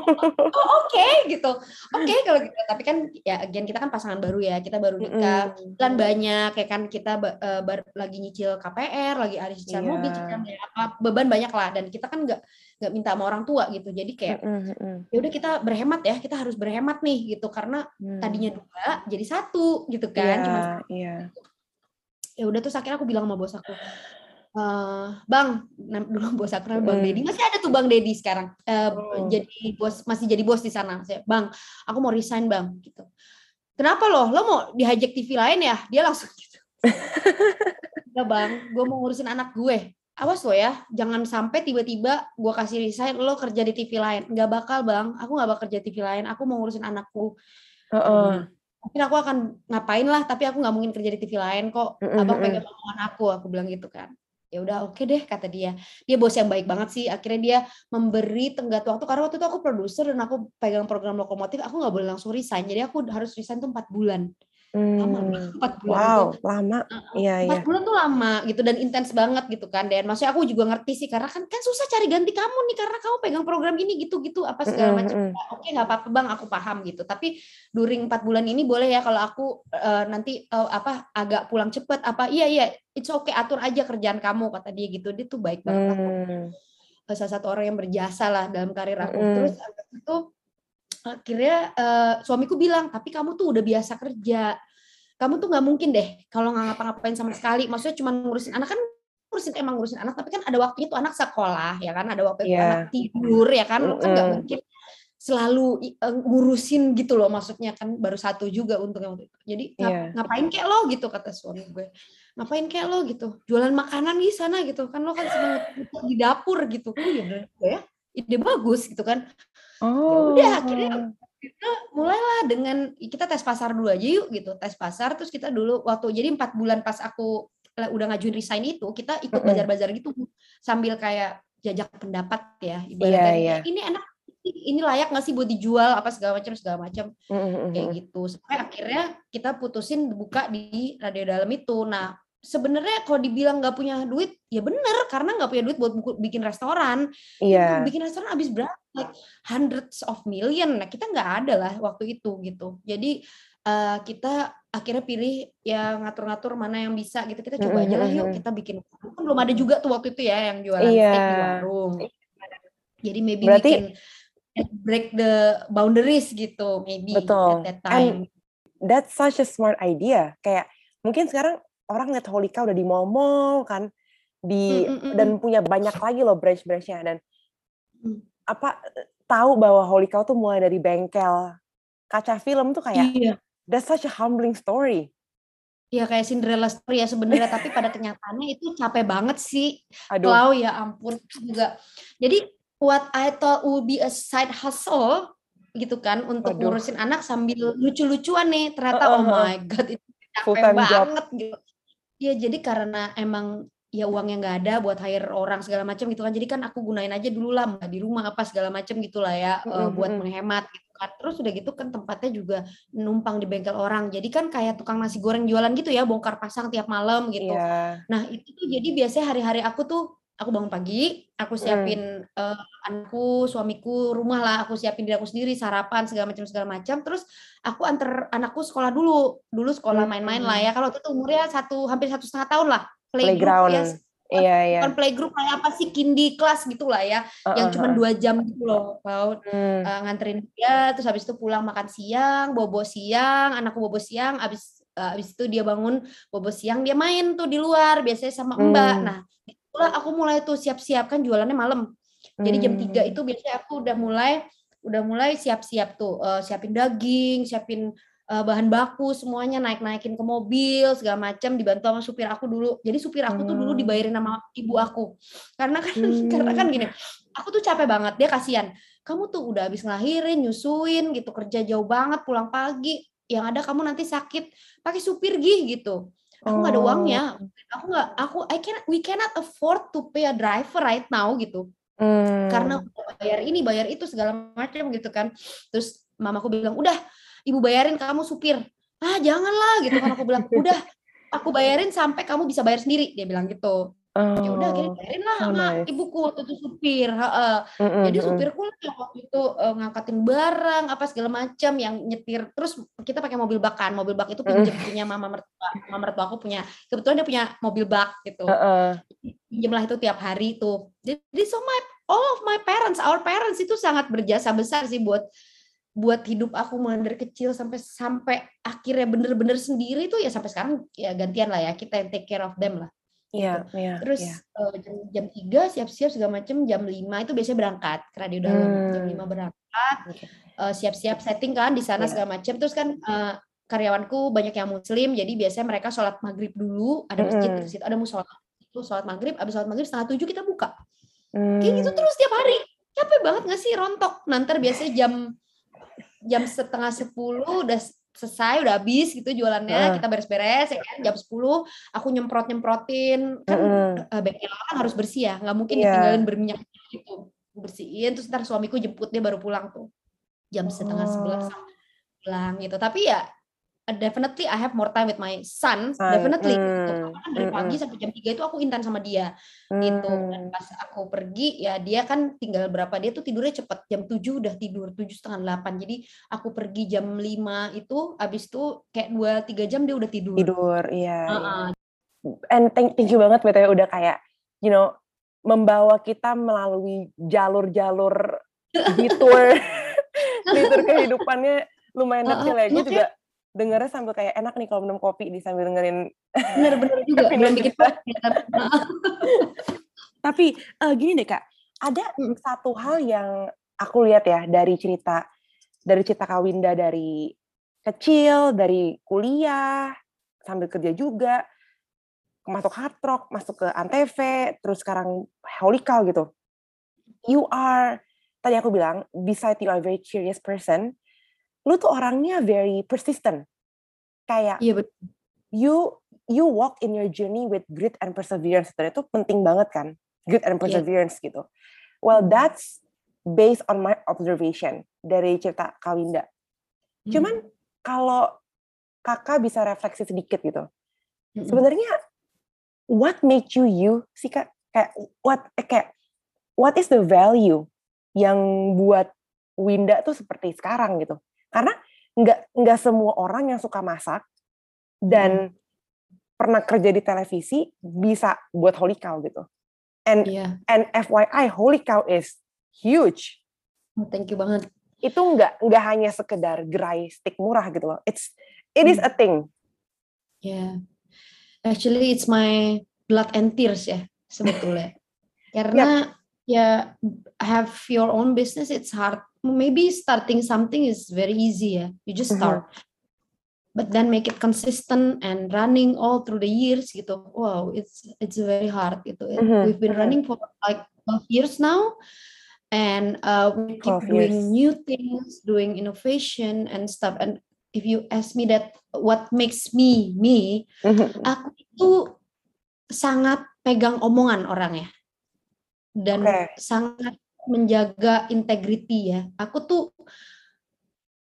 oh oke gitu, oke kalau gitu. Tapi kan ya again kita kan pasangan baru ya, kita baru nikah, kan banyak kayak kan kita bar- lagi nyicil KPR, lagi ada cicilan Iya. mobil, cicilan apa beban banyak lah dan kita kan nggak nggak minta sama orang tua gitu. Jadi kayak Mm-mm, mm-mm. ya udah kita berhemat ya, kita harus berhemat nih gitu karena Hmm. tadinya dua jadi satu gitu kan. Iya, Cuma iya. ya udah terus akhirnya aku bilang sama bos aku, eh, bang dulu bos aku namanya bang Mm. Dedi masih ada tuh bang Dedi sekarang. Eh, Oh. jadi bos masih jadi bos di sana. Saya bang aku mau resign bang gitu. Kenapa loh lo mau dihijack TV lain ya? Dia langsung gitu. Enggak bang gue mau ngurusin anak gue. Awas lo ya jangan sampai tiba-tiba gue kasih resign lo kerja di TV lain. Nggak bakal bang. Aku nggak bakal kerja TV lain. Aku mau ngurusin anakku. Heeh. mungkin aku akan ngapain lah tapi aku nggak mungkin kerja di TV lain kok. Abang pegang omongan aku aku bilang gitu kan ya udah oke deh kata dia. Dia bos yang baik banget sih. Akhirnya dia memberi tenggat waktu karena waktu itu aku produser dan aku pegang program lokomotif aku nggak boleh langsung resign. Jadi aku harus resign tuh empat bulan lama Hmm. empat bulan Wow, tuh lama. Iya, iya. empat bulan tuh lama gitu dan intens banget gitu kan dan maksudnya aku juga ngerti sih karena kan kan susah cari ganti kamu nih karena kamu pegang program ini gitu gitu apa segala macam mm-mm. oke nggak apa-apa bang aku paham gitu tapi during empat bulan ini boleh ya kalau aku eh, nanti eh, apa agak pulang cepet apa iya iya it's okay atur aja kerjaan kamu kata dia gitu dia tuh baik banget aku Hmm. Eh, salah satu orang yang berjasa lah dalam karir aku Mm-mm. terus abis itu akhirnya eh, suamiku bilang tapi kamu tuh udah biasa kerja kamu tuh nggak mungkin deh kalau nggak ngapa-ngapain sama sekali. Maksudnya cuma ngurusin anak kan ngurusin emang ngurusin anak tapi kan ada waktunya tuh anak sekolah ya kan? Ada waktu Iya. anak tidur ya kan? Lo kan nggak mungkin selalu eh, ngurusin gitu loh maksudnya kan baru satu juga untungnya waktu itu. Jadi ngap- Iya. ngapain kayak lo gitu kata suami gue. Ngapain kayak lo gitu? Jualan makanan di sana gitu kan lo kan seneng di dapur gitu. Oh juga ya ide bagus gitu kan. Oh. udah, akhirnya kita mulailah dengan kita tes pasar dulu aja yuk gitu. Tes pasar terus kita dulu waktu jadi empat bulan pas aku udah ngajuin resign itu kita ikut bazar-bazar gitu sambil kayak jajak pendapat ya Iya, ibaratnya iya. ini enak ini layak nggak sih buat dijual? apa segala macam segala macam. Mm-mm, kayak mm-mm. gitu. Sampai akhirnya kita putusin buka di radio dalam itu. Nah sebenarnya kalau dibilang nggak punya duit ya bener karena nggak punya duit buat buku- bikin restoran. Iya. bikin restoran habis berapa? Like hundreds of million. Nah kita nggak ada lah waktu itu gitu. Jadi eh, kita akhirnya pilih ya ngatur-ngatur mana yang bisa gitu. Kita coba aja lah yuk kita bikin. Kan belum ada juga tuh waktu itu ya yang jualan Iya. steak di warung. Jadi maybe Berarti- we can break the boundaries gitu. Maybe Betul. at that time. That's such a smart idea. Kayak mungkin sekarang orang lihat Holika udah di mall-mall kan di Mm, mm, dan punya banyak lagi loh branch-branchnya dan Mm. apa tahu bahwa Holika tuh mulai dari bengkel kaca film tuh kayak iya that's such a humbling story. Iya kayak Cinderella story ya sebenarnya tapi pada kenyataannya itu capek banget sih Aduh. Clau ya ampun juga. Jadi what I thought would be a side hustle gitu kan untuk Waduh. ngurusin anak sambil lucu-lucuan nih ternyata Heeh, oh heeh. my god itu Full capek time job. banget gitu. Ya jadi karena emang ya uangnya nggak ada buat hire orang segala macam gitu kan. Jadi kan aku gunain aja dulu lah di rumah apa segala macam gitulah ya eh, Mm-mm, buat menghemat gitu kan. Terus udah gitu kan tempatnya juga numpang di bengkel orang. Jadi kan kayak tukang nasi goreng jualan gitu ya, bongkar pasang tiap malam gitu. Iya. Nah, itu tuh jadi biasanya hari-hari aku tuh aku bangun pagi, aku siapin eh, anakku, suamiku, rumah lah, aku siapin diri aku sendiri, sarapan segala macam segala macam. Terus aku anter anakku sekolah dulu, dulu sekolah Hmm. main-main lah ya. Kalau itu umurnya satu hampir satu setengah tahun lah, playgroup Playground. ya, Iya, iya. bukan playgroup kayak apa sih, kindy class gitu lah ya, yang Heeh, cuma dua jam gitu loh. Kalau Hmm. eh, nganterin dia, terus habis itu pulang makan siang, bobo siang, anakku bobo siang, habis eh, habis itu dia bangun bobo siang, dia main tuh di luar, biasanya sama mbak. Hmm. Nah, itulah aku mulai tuh siap-siap kan jualannya malam. Jadi jam 3 Hmm. itu biasanya aku udah mulai udah mulai siap-siap tuh, eh, siapin daging, siapin eh, bahan baku semuanya naik-naikin ke mobil segala macam dibantu sama supir aku dulu. Jadi supir aku tuh dulu Hmm. dibayarin sama ibu aku. Karena kan Hmm. karena kan gini, aku tuh capek banget, dia kasihan. Kamu tuh udah habis ngelahirin, nyusuin gitu, kerja jauh banget, pulang pagi. Yang ada kamu nanti sakit, pakai supir gih gitu. Aku nggak ada Oh. uangnya. Aku nggak, aku I can we cannot afford to pay a driver right now gitu Hmm. karena bayar ini bayar itu segala macam gitu kan terus mamaku bilang udah ibu bayarin kamu supir ah janganlah gitu kan aku bilang udah aku bayarin sampai kamu bisa bayar sendiri dia bilang gitu ya udah akhirnya Oh. bayarin lah so sama nice. ibuku waktu itu supir heeh. Mm-mm, jadi mm-mm. supirku lah yang waktu itu eh, ngangkatin barang apa segala macam yang nyetir terus kita pakai mobil bak kan mobil bak itu pinjam punya mama mertua mama mertua aku punya kebetulan dia punya mobil bak gitu Heeh. pinjam lah itu tiap hari tuh. Jadi so my all of my parents, our parents itu sangat berjasa besar sih buat buat hidup aku mulai dari kecil sampai sampai akhirnya bener-bener sendiri tuh ya sampai sekarang ya gantian lah ya kita yang take care of them lah. Iya, gitu. iya, Terus iya. uh, jam jam 3 siap-siap segala macam, jam 5 itu biasanya berangkat ke Radio Dalam. Jam 5 Hmm. berangkat, uh, siap-siap setting kan di sana Iya. segala macam. Terus kan uh, karyawanku banyak yang muslim, jadi biasanya mereka sholat maghrib dulu, ada masjid Mm-mm. di situ, ada musola. Itu sholat maghrib, abis sholat maghrib setengah tujuh kita buka. Hmm. Kayak gitu terus tiap hari. Capek banget gak sih rontok? Nanti biasanya jam jam setengah sepuluh udah selesai, udah habis gitu jualannya. Heeh. Kita beres-beres ya kan. Jam 10 aku nyemprot-nyemprotin. Kan Mm-mm. eh, bengkel kan harus bersih ya. Nggak mungkin Iya. ditinggalin berminyak gitu. Bersihin terus ntar suamiku jemput dia baru pulang tuh. Jam setengah sebelas Oh. sampai pulang gitu. Tapi ya uh, definitely I have more time with my son, Son, definitely gitu. mm, Karena kan dari pagi mm-mm. sampai jam 3 itu aku intan sama dia gitu dan Hmm. pas aku pergi ya dia kan tinggal berapa dia tuh tidurnya cepet jam 7 udah tidur tujuh setengah delapan jadi aku pergi jam 5 itu abis itu kayak dua tiga jam dia udah tidur Tidur, iya. iya. Heeh. And thank, thank you banget BTW udah kayak, you know, membawa kita melalui jalur-jalur detour, detour kehidupannya lumayan detail ya. Gue juga dengernya sambil kayak enak nih kalau minum kopi di sambil dengerin. bener-bener juga belum bikin. Tapi eh, gini deh kak, Ada Mm. satu hal yang aku lihat ya dari cerita dari cerita Kawinda dari kecil, dari kuliah, sambil kerja juga, masuk hard rock, masuk ke Antv, terus sekarang Cow gitu. You are, tadi aku bilang, beside you are a very curious person, lu tuh orangnya very persistent. Kayak iya betul you you walk in your journey with grit and perseverance. Itu penting banget kan, grit and perseverance gitu. Well, Hmm. that's based on my observation dari cerita Kawinda. Cuman kalau kakak bisa refleksi sedikit gitu, Mm-mm. sebenarnya what make you you sih kak? Kayak what eh, kayak what is the value yang buat Winda tuh seperti sekarang gitu? Karena nggak nggak semua orang yang suka masak dan pernah kerja di televisi bisa buat Holy Cow gitu. And Iya, and FYI Holy Cow is huge. Oh, thank you banget. Itu nggak nggak hanya sekedar gerai stick murah gitu loh. It's it is a thing. Yeah. Actually it's my blood and tears ya sebetulnya. Karena ya have your own business it's hard. Maybe starting something is very easy ya. You just Mhm. start. But then make it consistent and running all through the years gitu. Wow, it's it's very hard gitu. Mhm, We've been mhm. running for like 12 years now. And uh, we keep 12 doing years. new things, doing innovation and stuff. And if you ask me that what makes me me, aku itu sangat pegang omongan orangnya dan Oke. sangat menjaga integrity ya. Aku tuh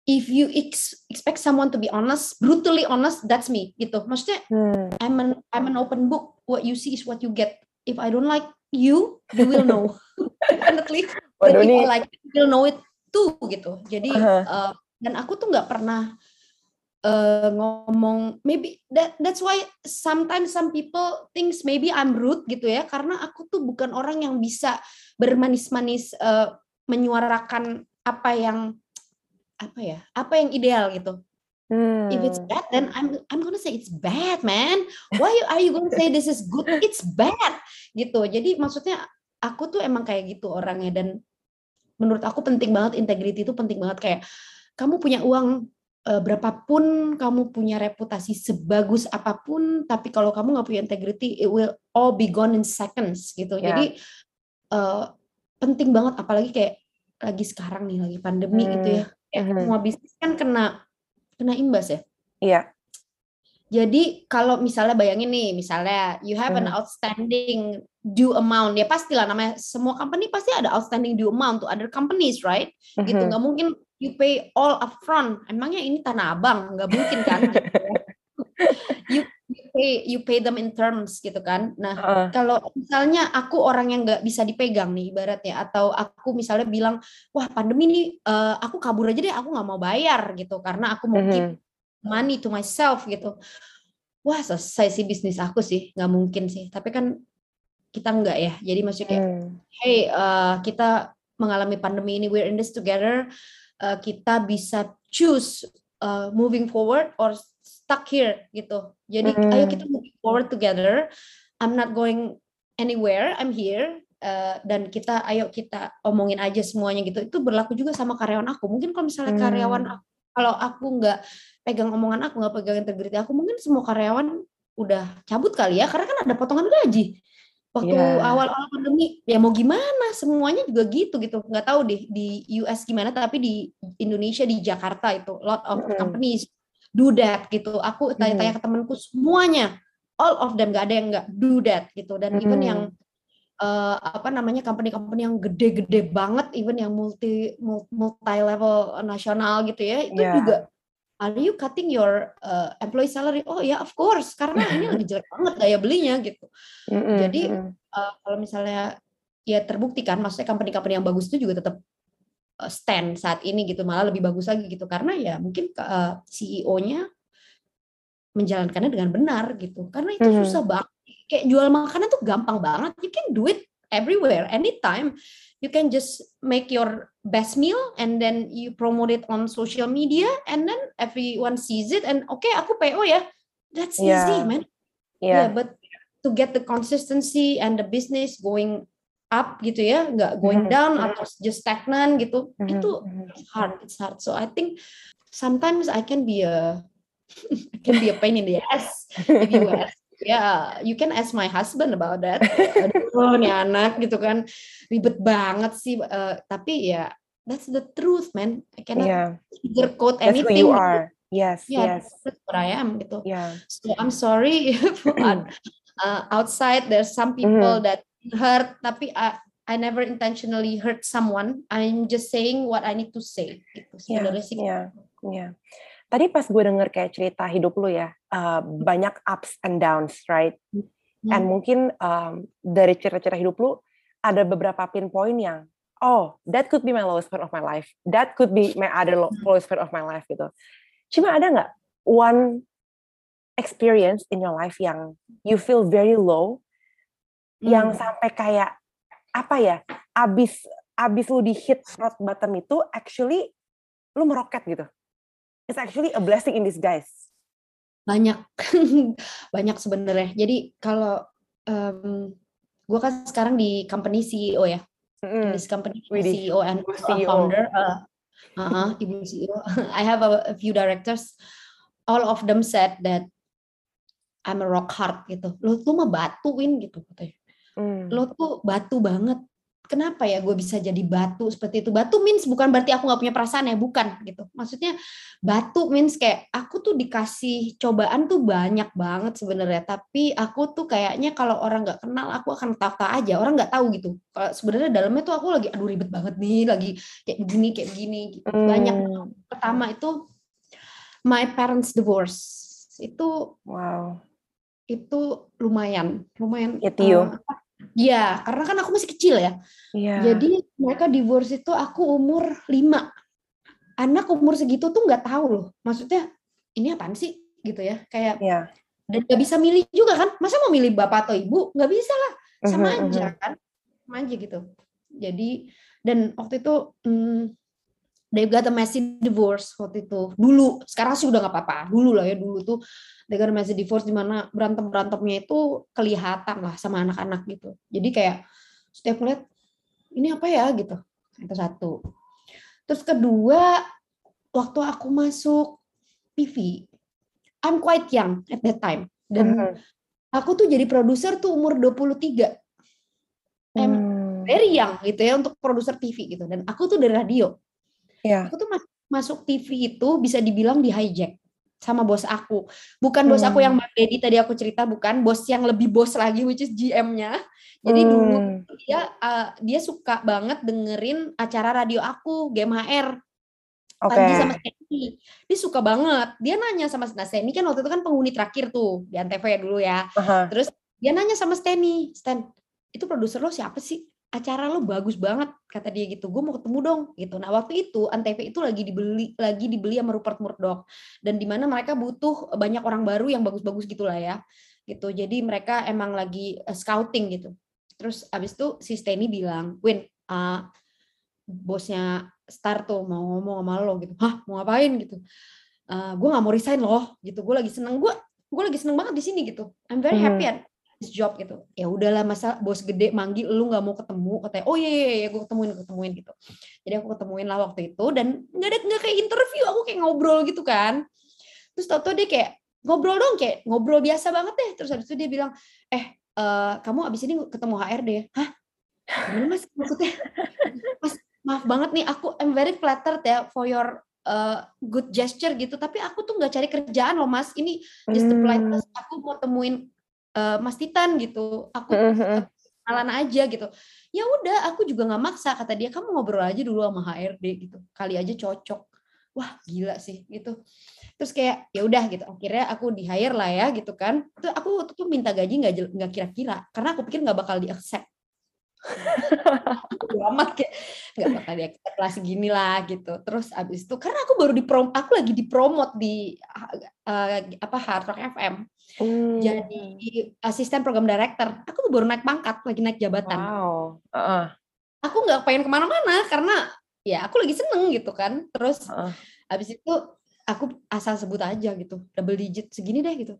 if you ex- expect someone to be honest, brutally honest, that's me gitu. Maksudnya Hmm. I'm an I'm an open book. What you see is what you get. If I don't like you, you will know. Definitely. Waduh if I like you, you'll know it too gitu. Jadi Aha. uh, dan aku tuh nggak pernah uh, ngomong maybe that that's why sometimes some people thinks maybe I'm rude gitu ya karena aku tuh bukan orang yang bisa bermanis-manis uh, menyuarakan apa yang apa ya apa yang ideal gitu. If it's Hmm. bad then I'm I'm gonna say it's bad man. Why are you gonna say this is good? It's bad gitu. Jadi maksudnya aku tuh emang kayak gitu orangnya dan menurut aku penting banget integrity itu penting banget. Kayak kamu punya uang berapapun kamu punya reputasi sebagus apa pun tapi kalau kamu nggak punya integrity it will all be gone in seconds gitu Ya. jadi eh, penting banget apalagi kayak lagi sekarang nih lagi pandemi gitu ya kayak Mhm. semua bisnis kan kena kena imbas ya Iya. Jadi kalau misalnya bayangin nih, misalnya you have an Mhm. outstanding due amount, ya pastilah namanya semua company pasti ada outstanding due amount to other companies, right? Gitu Mhm. nggak mungkin you pay all upfront. Emangnya ini tanah abang, nggak mungkin kan? you, you pay you pay them in terms gitu kan. Nah kalau misalnya aku orang yang nggak bisa dipegang nih ibaratnya atau aku misalnya bilang wah pandemi nih eh, aku kabur aja deh aku nggak mau bayar gitu karena aku mau keep Mhm. Money to myself gitu. Wah selesai sih bisnis aku sih, nggak mungkin sih. Tapi kan kita nggak ya. Jadi maksudnya Hmm. hey eh, kita mengalami pandemi ini, we're in this together. Eh, kita bisa choose eh, moving forward or stuck here gitu. Jadi ayo Hmm. kita moving forward together. I'm not going anywhere I'm here uh, dan kita ayo kita omongin aja semuanya gitu itu berlaku juga sama karyawan aku mungkin kalau misalnya Hmm. karyawan aku, kalau aku nggak pegang omongan aku nggak pegang integriti aku mungkin semua karyawan udah cabut kali ya karena kan ada potongan gaji waktu Iya. awal-awal pandemi ya mau gimana semuanya juga gitu gitu nggak tahu deh di US gimana tapi di Indonesia di Jakarta itu lot of Mm-mm. companies do that gitu aku tanya-tanya ke temanku semuanya all of them nggak ada yang nggak do that gitu dan even Mm. yang eh, apa namanya company-company yang gede-gede banget even yang multi multi level nasional gitu ya itu Yeah. juga are you cutting your uh, employee salary? Oh ya of course. Karena ini lagi jelek banget daya belinya gitu. Mm-mm, Jadi, uh, kalau misalnya ya terbukti kan maksudnya company-company yang bagus itu juga tetap uh, stand saat ini gitu. Malah lebih bagus lagi gitu. Karena ya mungkin uh, CEO-nya menjalankannya dengan benar gitu. Karena itu Mhm. susah banget. Kayak jual makanan tuh gampang banget. You can do it everywhere anytime you can just make your best meal and then you promote it on social media and then everyone sees it and oke aku PO ya that's easy Yeah. man Iya. Yeah, but to get the consistency and the business going up gitu ya, nggak going Mhm, down mhm. atau just stagnan gitu, Mhm, itu mhm. it's hard, it's hard. So I think sometimes I can be a I can be a pain in the ass if you ask. Yeah, you can ask my husband about that. Aduh, nih anak gitu kan ribet banget sih. eh, tapi ya that's the truth, man. I cannot Iya. sugarcoat That's who anything. you are. Yes, Yeah, yes. that's what I am gitu. Yeah. So I'm sorry if on- uh, outside there's some people that hurt, tapi I I never intentionally hurt someone. I'm just saying what I need to say. Gitu. Iya, Sebenarnya sih. iya, iya. Tadi pas gue denger kayak cerita hidup lu ya, uh, banyak ups and downs, right? Hmm. And mungkin um, dari cerita-cerita hidup lu, ada beberapa pinpoint yang, oh, that could be my lowest point of my life. That could be my other lo- lowest point of my life gitu. Cuma ada nggak one experience in your life yang you feel very low, yang Hmm. sampai kayak apa ya, abis abis lu di hit rock bottom itu, actually lu meroket gitu. It's actually a blessing in disguise. Banyak banyak sebenarnya. Jadi kalau um, gue kan sekarang di company CEO ya. In this company CEO and CEO. founder. Uh, uh-huh, ibu CEO. I have a, a few directors. All of them said that I'm a rock hard gitu. Lo tuh mah batu Win gitu katanya. Mm. Lo tuh batu banget. Kenapa ya gue bisa jadi batu seperti itu? Batu means bukan berarti aku nggak punya perasaan ya, bukan gitu. Maksudnya batu means kayak aku tuh dikasih cobaan tuh banyak banget sebenarnya. Tapi aku tuh kayaknya kalau orang nggak kenal aku akan taka aja. Orang nggak tahu gitu. Kalau sebenarnya dalamnya tuh aku lagi aduh ribet banget nih, lagi kayak begini kayak begini. Gitu. Banyak. Mm. Pertama itu my parents divorce. Itu Wow. itu lumayan, lumayan. Hit you. eh, Iya, karena kan aku masih kecil ya. Iya. Jadi mereka divorce itu aku umur 5. Anak umur segitu tuh nggak tahu loh. Maksudnya ini apaan sih gitu ya. Kayak Iya. dan nggak bisa milih juga kan. Masa mau milih bapak atau ibu? Nggak bisa lah. Sama Mhm, aja mhm. kan. Sama aja gitu. Jadi dan waktu itu hmm, they got a messy divorce waktu itu. Dulu, sekarang sih udah nggak apa-apa. Dulu lah ya, dulu tuh they got a messy divorce di mana berantem-berantemnya itu kelihatan lah sama anak-anak gitu. Jadi kayak setiap ngeliat ini apa ya gitu. Itu satu. Terus kedua, waktu aku masuk TV, I'm quite young at that time. Dan Mhm. aku tuh jadi produser tuh umur 23. I'm Hmm. very young gitu ya untuk produser TV gitu. Dan aku tuh dari radio. Iya. Aku tuh mas- masuk TV itu bisa dibilang di hijack sama bos aku. Bukan bos aku Hmm. yang Bang Deddy tadi aku cerita, bukan bos yang lebih bos lagi which is GM-nya. Jadi dulu Hmm. dia uh, dia suka banget dengerin acara radio aku GMHR Oke. pagi sama Steny. Dia suka banget. Dia nanya sama nah Steny kan waktu itu kan penghuni terakhir tuh di Antv ya dulu ya. Aha. Terus dia nanya sama Steny, Stan, itu produser lo siapa sih? Acara lo bagus banget kata dia gitu. Gue mau ketemu dong gitu. Nah waktu itu Antv itu lagi dibeli lagi dibeli sama Rupert Murdoch dan di mana mereka butuh banyak orang baru yang bagus-bagus gitulah ya. Gitu. Jadi mereka emang lagi uh, scouting gitu. Terus abis itu si Steny bilang, Win, uh, bosnya Star tuh mau ngomong sama lo gitu. Hah, mau ngapain gitu? Uh, gue nggak mau resign loh gitu. Gue lagi seneng gue gue lagi seneng banget di sini gitu. I'm very happy at this job gitu. Ya udahlah masa bos gede manggil lu nggak mau ketemu? Katanya oh iya iya, iya gue ketemuin gue ketemuin gitu. Jadi aku ketemuin lah waktu itu dan nggak ada nggak kayak interview aku kayak ngobrol gitu kan. Terus tau tau dia kayak ngobrol dong kayak ngobrol biasa banget deh. Terus habis itu dia bilang eh uh, kamu abis ini ketemu HRD hah? Gimana mas? Maksudnya mas maaf banget nih aku I'm very flattered ya for your uh, good gesture gitu. Tapi aku tuh nggak cari kerjaan loh mas. Ini just the hmm. aku mau temuin uh, Mas Titan gitu. Aku kenalan aja gitu. Ya udah aku juga nggak maksa. Kata dia kamu ngobrol aja dulu sama HRD gitu. Kali aja cocok. Wah gila sih gitu. Terus kayak ya udah gitu. Akhirnya aku di hire lah ya gitu kan. Tuh aku tuh minta gaji nggak nggak kira-kira. Karena aku pikir nggak bakal di accept amat kayak nggak bakal dia kelas gini lah gitu. Terus abis itu karena aku baru prom aku lagi dipromot di uh, apa Hard Rock FM hmm. jadi asisten program director. Aku tuh baru naik pangkat lagi naik jabatan. Wow. Uh -uh. aku nggak pengen ke mana-mana karena ya aku lagi seneng gitu kan. Terus uh -uh. abis itu aku asal sebut aja gitu double digit segini deh gitu.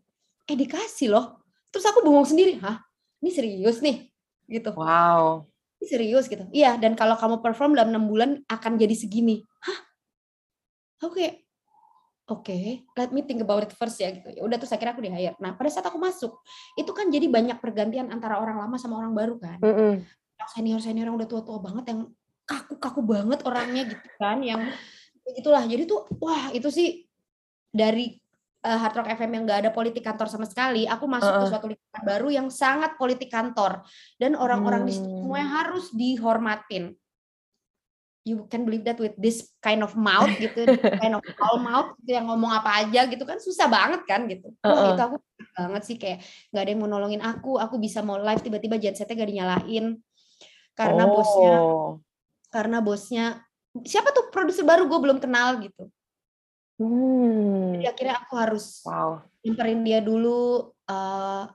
Eh dikasih loh. Terus aku bengong sendiri hah? Ini serius nih gitu. Wow. Serius gitu. Iya, dan kalau kamu perform dalam enam bulan akan jadi segini. Hah? Oke. Okay. Oke, okay, let me think about it first ya gitu. Ya udah terus akhirnya aku di hire. Nah, pada saat aku masuk, itu kan jadi banyak pergantian antara orang lama sama orang baru kan. Mm -hmm. Yang senior-senior yang udah tua-tua banget yang kaku-kaku banget orangnya gitu kan, yang itulah. Jadi tuh wah, itu sih dari uh, Hard Rock FM yang nggak ada politik kantor sama sekali, aku masuk uh. ke suatu lingkungan baru yang sangat politik kantor dan orang-orang hmm. di situ semuanya harus dihormatin. You can believe that with this kind of mouth gitu, kind of all mouth gitu yang ngomong apa aja gitu kan susah banget kan gitu. Uh -uh. itu aku banget sih kayak nggak ada yang mau nolongin aku, aku bisa mau live tiba-tiba gensetnya gak dinyalain karena oh. bosnya karena bosnya siapa tuh produser baru gue belum kenal gitu Hmm. Jadi akhirnya aku harus wow. nyamperin dia dulu. Uh,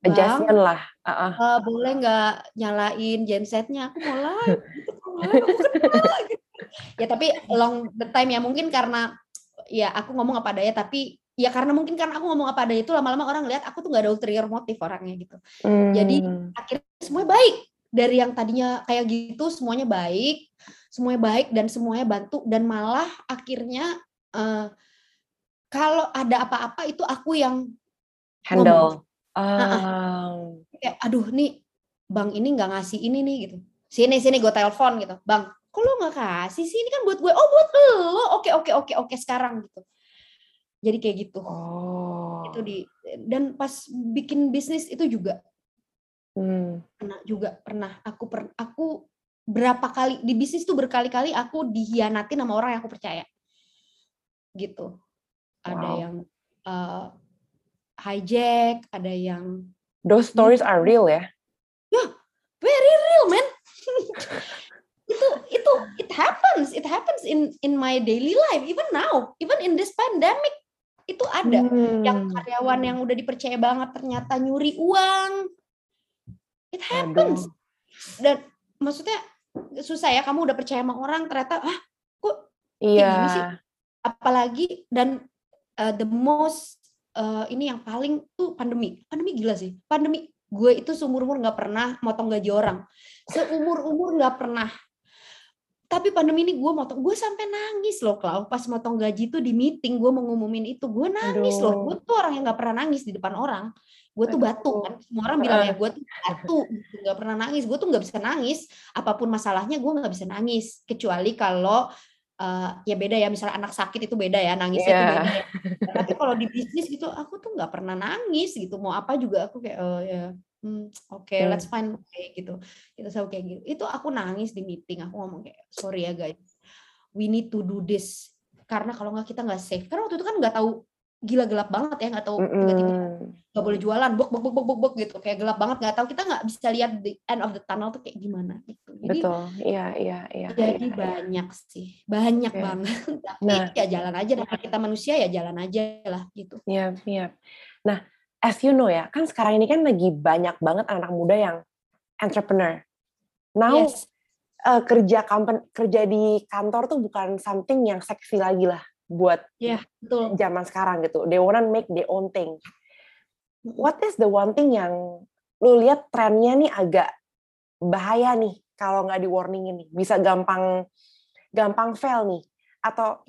Adjustment bang, lah. Uh -uh. Uh, boleh nggak nyalain gensetnya? Aku mau live. Gitu, ya tapi long the time ya mungkin karena ya aku ngomong apa adanya tapi ya karena mungkin karena aku ngomong apa adanya itu lama-lama orang lihat aku tuh nggak ada ulterior motif orangnya gitu. Hmm. Jadi akhirnya semuanya baik dari yang tadinya kayak gitu semuanya baik, semuanya baik dan semuanya bantu dan malah akhirnya uh, kalau ada apa-apa itu aku yang handle. Uh. Kayak aduh nih bang ini nggak ngasih ini nih gitu. Sini sini gue telepon gitu. Bang, kok lo nggak kasih sih? Ini kan buat gue. Oh buat lo. Oke oke oke oke sekarang gitu. Jadi kayak gitu. Oh. Itu di dan pas bikin bisnis itu juga hmm. pernah juga pernah aku per, aku berapa kali di bisnis tuh berkali-kali aku dihianati sama orang yang aku percaya gitu. Ada yang uh, hijack, ada yang Those stories are real ya? Ya, yeah, very real, man. itu itu it happens, it happens in in my daily life even now, even in this pandemic itu ada hmm. yang karyawan yang udah dipercaya banget ternyata nyuri uang. It happens. Aduh. Dan maksudnya susah ya kamu udah percaya sama orang ternyata ah kok iya. gini sih apalagi dan uh, the most uh, ini yang paling tuh pandemi. Pandemi gila sih. Pandemi. Gue itu seumur umur nggak pernah motong gaji orang. Seumur umur nggak pernah. Tapi pandemi ini gue motong. Gue sampai nangis loh Klau pas motong gaji itu di meeting gue mengumumin itu. Gue nangis Aduh. loh gue tuh orang yang nggak pernah nangis di depan orang. Gue tuh batu kan. Semua orang bilang ya gue tuh batu nggak pernah nangis. Gue tuh nggak bisa nangis. Apa pun masalahnya gue nggak bisa nangis. Kecuali kalau uh, ya beda ya misalnya anak sakit itu beda ya nangisnya yeah. itu beda ya. tapi kalau di bisnis gitu aku tuh nggak pernah nangis gitu mau apa juga aku kayak oh ya hmm, oke okay, hmm. let's find okay, gitu kita selalu kayak gitu itu aku nangis di meeting aku ngomong kayak sorry ya guys we need to do this karena kalau nggak kita nggak safe karena waktu itu kan nggak tahu gila gelap banget ya nggak tahu tiba-tiba nggak boleh jualan bok bok bok bok bok gitu. Kayak gelap banget nggak tahu kita nggak bisa lihat the end of the tunnel tuh kayak gimana gitu. Jadi betul. Iya iya iya jadi iya, banyak iya. sih banyak iya. banget. Tapi nah. ya jalan aja dan kita manusia ya jalan aja lah gitu. Iya iya. Nah as you know ya kan sekarang ini kan lagi banyak banget anak muda yang entrepreneur. Now yes. uh, kerja kampen kerja di kantor tuh bukan something yang seksi lagi lah buat yeah, betul. zaman sekarang gitu. They wanna make their own thing. what is the one thing yang lu lihat trennya nih agak bahaya nih kalau nggak di warning ini bisa gampang gampang fail nih atau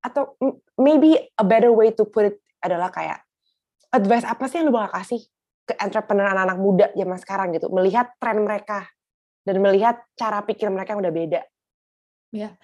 atau maybe a better way to put it adalah kayak advice apa sih yang lu bakal kasih ke entrepreneur anak-anak muda zaman sekarang gitu melihat tren mereka dan melihat cara pikir mereka yang udah beda ya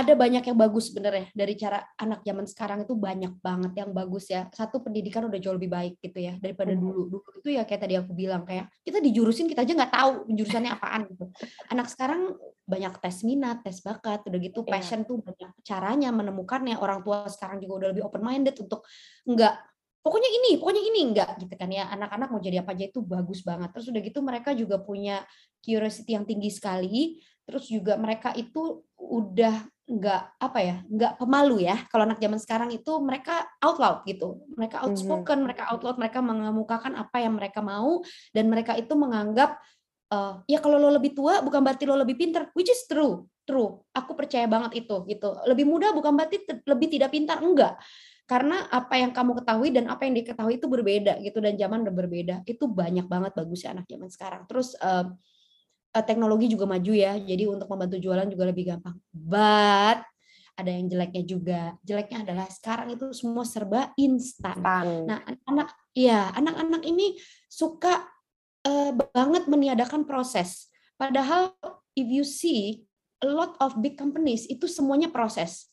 ada banyak yang bagus sebenarnya dari cara anak zaman sekarang itu banyak banget yang bagus ya satu pendidikan udah jauh lebih baik gitu ya daripada hmm. dulu dulu itu ya kayak tadi aku bilang kayak kita dijurusin kita aja nggak tahu jurusannya apaan gitu anak sekarang banyak tes minat tes bakat udah gitu iya. passion tuh banyak caranya menemukannya orang tua sekarang juga udah lebih open minded untuk nggak pokoknya ini, pokoknya ini enggak gitu kan ya. Anak-anak mau jadi apa aja itu bagus banget. Terus udah gitu mereka juga punya curiosity yang tinggi sekali. Terus juga mereka itu udah enggak apa ya, enggak pemalu ya. Kalau anak zaman sekarang itu mereka out loud gitu. Mereka outspoken, mm-hmm. mereka out loud, mereka mengemukakan apa yang mereka mau dan mereka itu menganggap uh, ya kalau lo lebih tua bukan berarti lo lebih pintar, which is true, true. Aku percaya banget itu gitu. Lebih muda bukan berarti lebih tidak pintar, enggak karena apa yang kamu ketahui dan apa yang diketahui itu berbeda gitu dan zaman udah berbeda itu banyak banget bagusnya anak zaman sekarang terus uh, teknologi juga maju ya. Jadi untuk membantu jualan juga lebih gampang. But ada yang jeleknya juga. Jeleknya adalah sekarang itu semua serba instan. Nah anak-anak ya anak-anak ini suka uh, banget meniadakan proses. Padahal if you see a lot of big companies itu semuanya proses.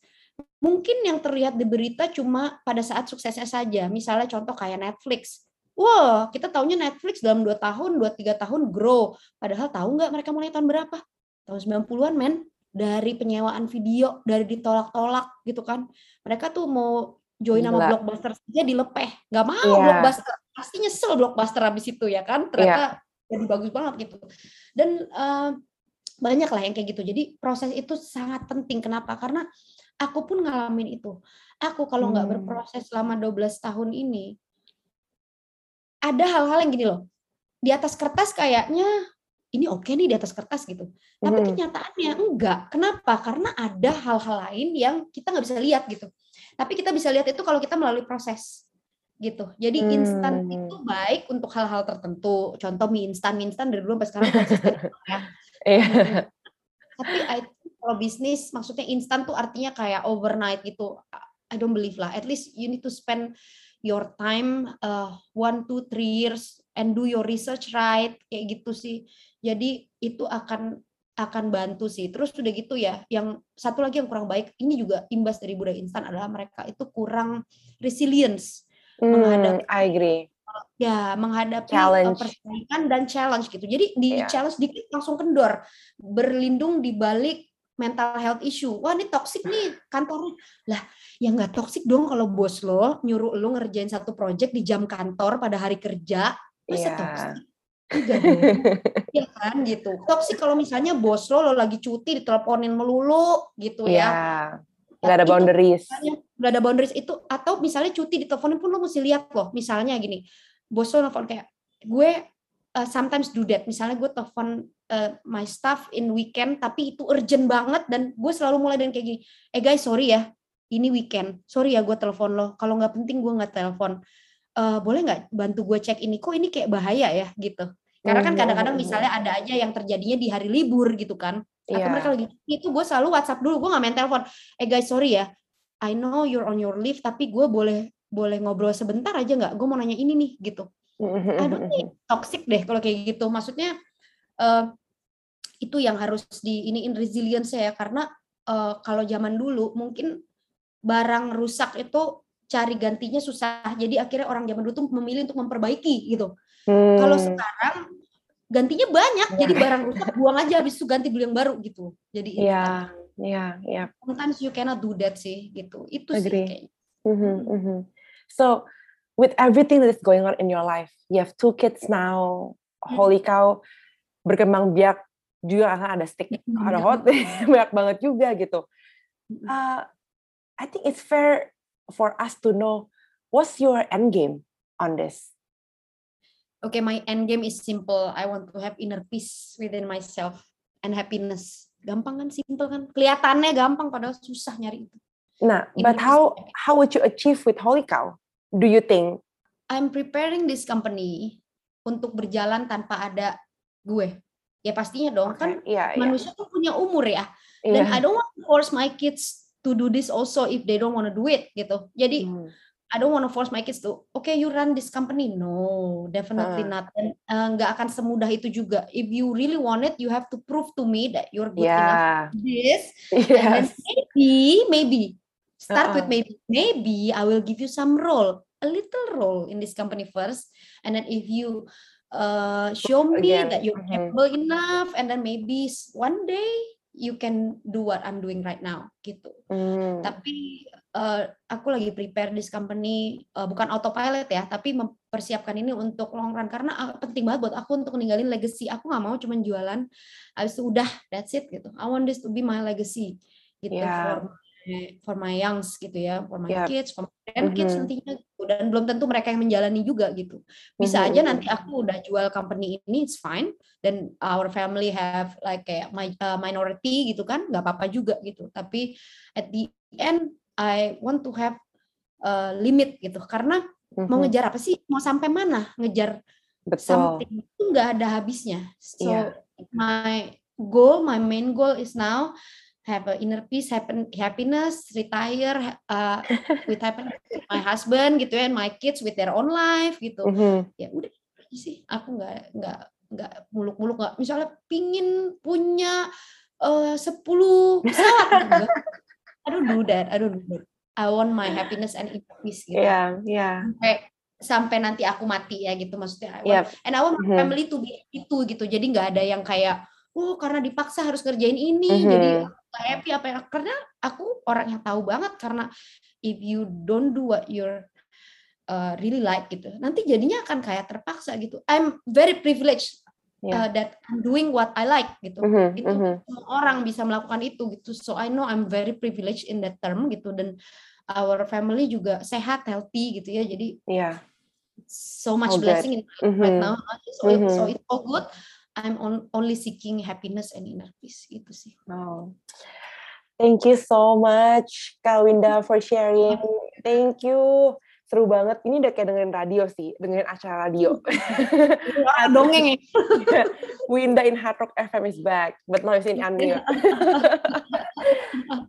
Mungkin yang terlihat di berita cuma pada saat suksesnya saja. Misalnya contoh kayak Netflix. Wah, kita tahunya Netflix dalam 2 tahun, 2-3 tahun grow. Padahal tahu nggak mereka mulai tahun berapa? Tahun 90-an, men. Dari penyewaan video, dari ditolak-tolak gitu kan. Mereka tuh mau join nama Blockbuster saja dilepeh. Nggak mau yeah. Blockbuster. Pasti nyesel Blockbuster habis itu ya kan. Ternyata yeah. jadi bagus banget gitu. Dan uh, banyak lah yang kayak gitu. Jadi proses itu sangat penting. Kenapa? Karena Aku pun ngalamin itu. Aku kalau nggak hmm. berproses selama 12 tahun ini, ada hal-hal yang gini loh. Di atas kertas kayaknya ini oke nih di atas kertas gitu. Tapi hmm. kenyataannya enggak. Kenapa? Karena ada hal-hal lain yang kita nggak bisa lihat gitu. Tapi kita bisa lihat itu kalau kita melalui proses gitu. Jadi hmm. instan itu baik untuk hal-hal tertentu. Contoh mie instan, mie instan dari dulu sampai sekarang konsisten ya. Iya. Tapi I kalau bisnis maksudnya instan tuh artinya kayak overnight gitu. I don't believe lah. At least you need to spend your time uh, one, two, three years and do your research right kayak gitu sih. Jadi itu akan akan bantu sih. Terus udah gitu ya. Yang satu lagi yang kurang baik ini juga imbas dari budaya instan adalah mereka itu kurang resilience hmm, menghadapi. I agree ya menghadapi challenge. persaingan dan challenge gitu. Jadi di yeah. challenge dikit langsung kendor, berlindung di balik mental health issue. Wah ini toxic nih kantornya. Lah ya nggak toxic dong kalau bos lo nyuruh lo ngerjain satu project di jam kantor pada hari kerja. Masa yeah. toxic? Enggak dong. ya kan gitu. Toxic kalau misalnya bos lo lo lagi cuti diteleponin melulu gitu yeah. ya. Iya. Gak ada boundaries. Gak ada boundaries itu atau misalnya cuti diteleponin pun lo mesti lihat loh. Misalnya gini, bos lo nelfon kayak gue uh, sometimes do that. Misalnya gue telepon uh, my staff in weekend tapi itu urgent banget dan gue selalu mulai dengan kayak gini eh guys sorry ya ini weekend sorry ya gue telepon lo kalau nggak penting gue nggak telepon. Uh, boleh nggak bantu gue cek ini? Kok ini kayak bahaya ya? Gitu. Karena kan hmm, kadang-kadang hmm, hmm. misalnya ada aja yang terjadinya di hari libur gitu kan atau yeah. mereka lagi itu gue selalu WhatsApp dulu gue nggak main telepon. Eh guys sorry ya I know you're on your leave tapi gue boleh boleh ngobrol sebentar aja nggak? Gue mau nanya ini nih gitu. Aduh nih toxic deh kalau kayak gitu. Maksudnya uh, itu yang harus di ini in resilience ya karena uh, kalau zaman dulu mungkin barang rusak itu cari gantinya susah jadi akhirnya orang zaman dulu tuh memilih untuk memperbaiki gitu hmm. kalau sekarang gantinya banyak yeah. jadi barang rusak buang aja habis itu ganti beli yang baru gitu jadi iya yeah. iya yeah, iya yeah. sometimes you cannot do that sih gitu itu Agree. sih mm-hmm, mm-hmm. so with everything that is going on in your life you have two kids now hmm. holy cow berkembang biak juga akan ada stick ada hot banyak banget juga gitu. Uh, I think it's fair for us to know what's your end game on this? Okay my end game is simple. I want to have inner peace within myself and happiness. Gampang kan? Simple kan? Kelihatannya gampang padahal susah nyari itu. Nah inner but how how would you achieve with holy cow do you think? I'm preparing this company untuk berjalan tanpa ada gue. Ya pastinya dong Oke, kan Iya, iya. manusia tuh punya umur ya. Iya. Dan I don't want to force my kids to do this also if they don't want to do it gitu. Jadi Hmm. I don't want to force my kids to, okay, you run this company. No, definitely Heeh. not. Dan eh, nggak akan semudah itu juga. If you really want it, you have to prove to me that you're good enough Yeah. do this. And then Yes. maybe, maybe start with Uh-uh. maybe. Maybe I will give you some role, a little role in this company first, and then if you uh, show me Again, that you're capable enough, and then maybe one day you can do what I'm doing right now, gitu. Hmm. Tapi eh, aku lagi prepare this company eh, bukan autopilot ya, tapi mempersiapkan ini untuk long run karena ah, penting banget buat aku untuk ninggalin legacy. Aku nggak mau cuma jualan, habis itu udah that's it gitu. I want this to be my legacy gitu Yeah. for my, for my youngs gitu ya, for my Yep. kids, for my grandkids Mhm. nantinya gitu. Dan belum tentu mereka yang menjalani juga gitu. Bisa Mhm, aja nanti aku udah jual company ini it's fine dan our family have like kayak my, uh, minority gitu kan, nggak apa-apa juga gitu. Tapi at the end I want to have a limit gitu karena mau Mhm. ngejar apa sih mau sampai mana ngejar Betul. something itu nggak ada habisnya so Iya. my goal my main goal is now have a inner peace happen, happiness retire uh, with happiness with my husband gitu ya and my kids with their own life gitu Mhm. ya udah sih aku nggak nggak nggak muluk-muluk nggak misalnya pingin punya eh, 10 pesawat gitu nggak. I don't do that I don't do that I want my happiness and inner peace gitu Iya, iya. sampai sampai nanti aku mati ya gitu maksudnya I want, Yep. and I want my Mhm. family to be itu gitu jadi nggak ada yang kayak oh karena dipaksa harus kerjain ini Mhm. jadi aku happy apa ya karena aku orang yang tahu banget karena if you don't do what you're uh, really like gitu nanti jadinya akan kayak terpaksa gitu I'm very privileged uh, Yeah. that I'm doing what I like gitu Mhm, itu mhm. semua orang bisa melakukan itu gitu so I know I'm very privileged in that term gitu dan our family juga sehat healthy gitu ya jadi Iya. so much All good. blessing in my life right now so, it- so it's all good I'm on, only seeking happiness and inner peace gitu sih Oh. Thank you so much, Kak Winda, for sharing. Thank you. Seru banget. Ini udah kayak dengerin radio sih, dengerin acara radio. dongeng ya Winda in Hard Rock FM is back, but now it's in Unmute.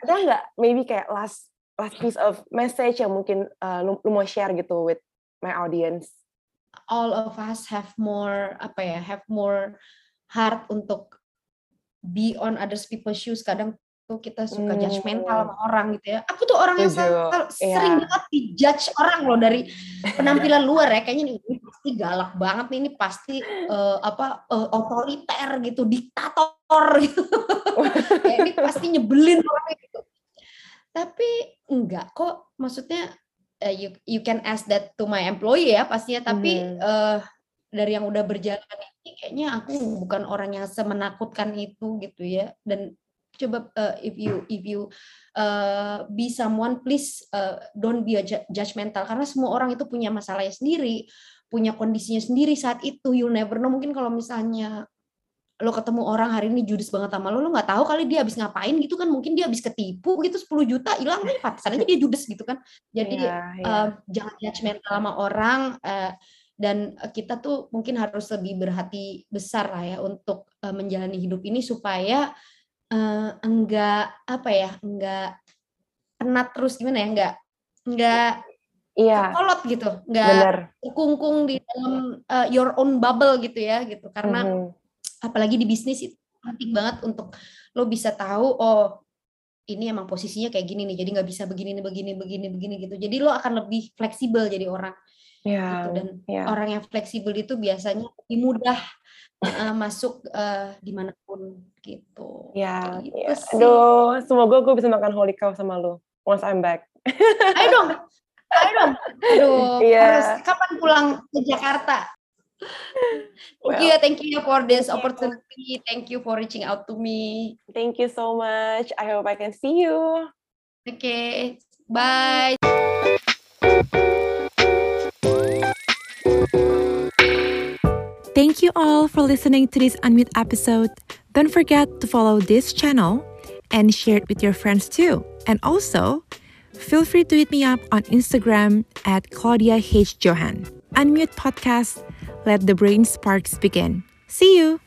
Ada nggak maybe kayak last last piece of message yang mungkin uh, lu, lu mau share gitu with my audience? All of us have more apa ya have more heart untuk be on others people's shoes kadang tuh kita suka Hmm. judgmental sama orang gitu ya aku tuh orang yang Setuju. sel- sering Iya. banget dijudge orang loh dari penampilan luar ya kayaknya ini pasti galak banget nih ini pasti eh, apa eh, otoriter gitu diktator gitu kayak ini pasti nyebelin orang gitu tapi enggak kok maksudnya eh, you you can ask that to my employee ya pastinya. Tapi Mhm. eh, dari yang udah berjalan ini kayaknya aku bukan orang yang semenakutkan itu gitu ya. Dan coba eh, if you if you eh, be someone please eh, don't be a ju- judgmental. Karena semua orang itu punya masalahnya sendiri punya kondisinya sendiri saat itu. You'll never know. Mungkin kalau misalnya lo ketemu orang hari ini judes banget sama lo lo nggak tahu kali dia habis ngapain gitu kan mungkin dia habis ketipu gitu 10 juta hilang nih pantesan aja dia judes gitu kan jadi Iya, iya. eh, jangan judgmental sama orang eh, dan kita tuh mungkin harus lebih berhati besar lah ya untuk eh, menjalani hidup ini supaya eh, enggak apa ya enggak penat terus gimana ya enggak enggak Iya, kolot gitu enggak bener. kungkung di dalam eh, your own bubble gitu ya gitu karena Mhm. Apalagi di bisnis itu penting banget untuk lo bisa tahu oh ini emang posisinya kayak gini nih jadi nggak bisa begini nih begini begini begini gitu jadi lo akan lebih fleksibel jadi orang Iya, gitu dan iya. orang yang fleksibel itu biasanya lebih mudah uh, masuk uh, di mana pun gitu Iya, Gitu iya. sih. Aduh, semoga gue bisa makan holy cow sama lu once I'm back. ayo dong ayo dong aduh Iya. harus kapan pulang ke Jakarta Thank you, thank you for this opportunity. Thank you for reaching out to me. Thank you so much. I hope I can see you. Okay, bye. Thank you all for listening to this Unmute episode. Don't forget to follow this channel and share it with your friends too. And also, feel free to hit me up on Instagram at Claudia H. Johan. Unmute Podcast. Let the brain sparks begin. See you.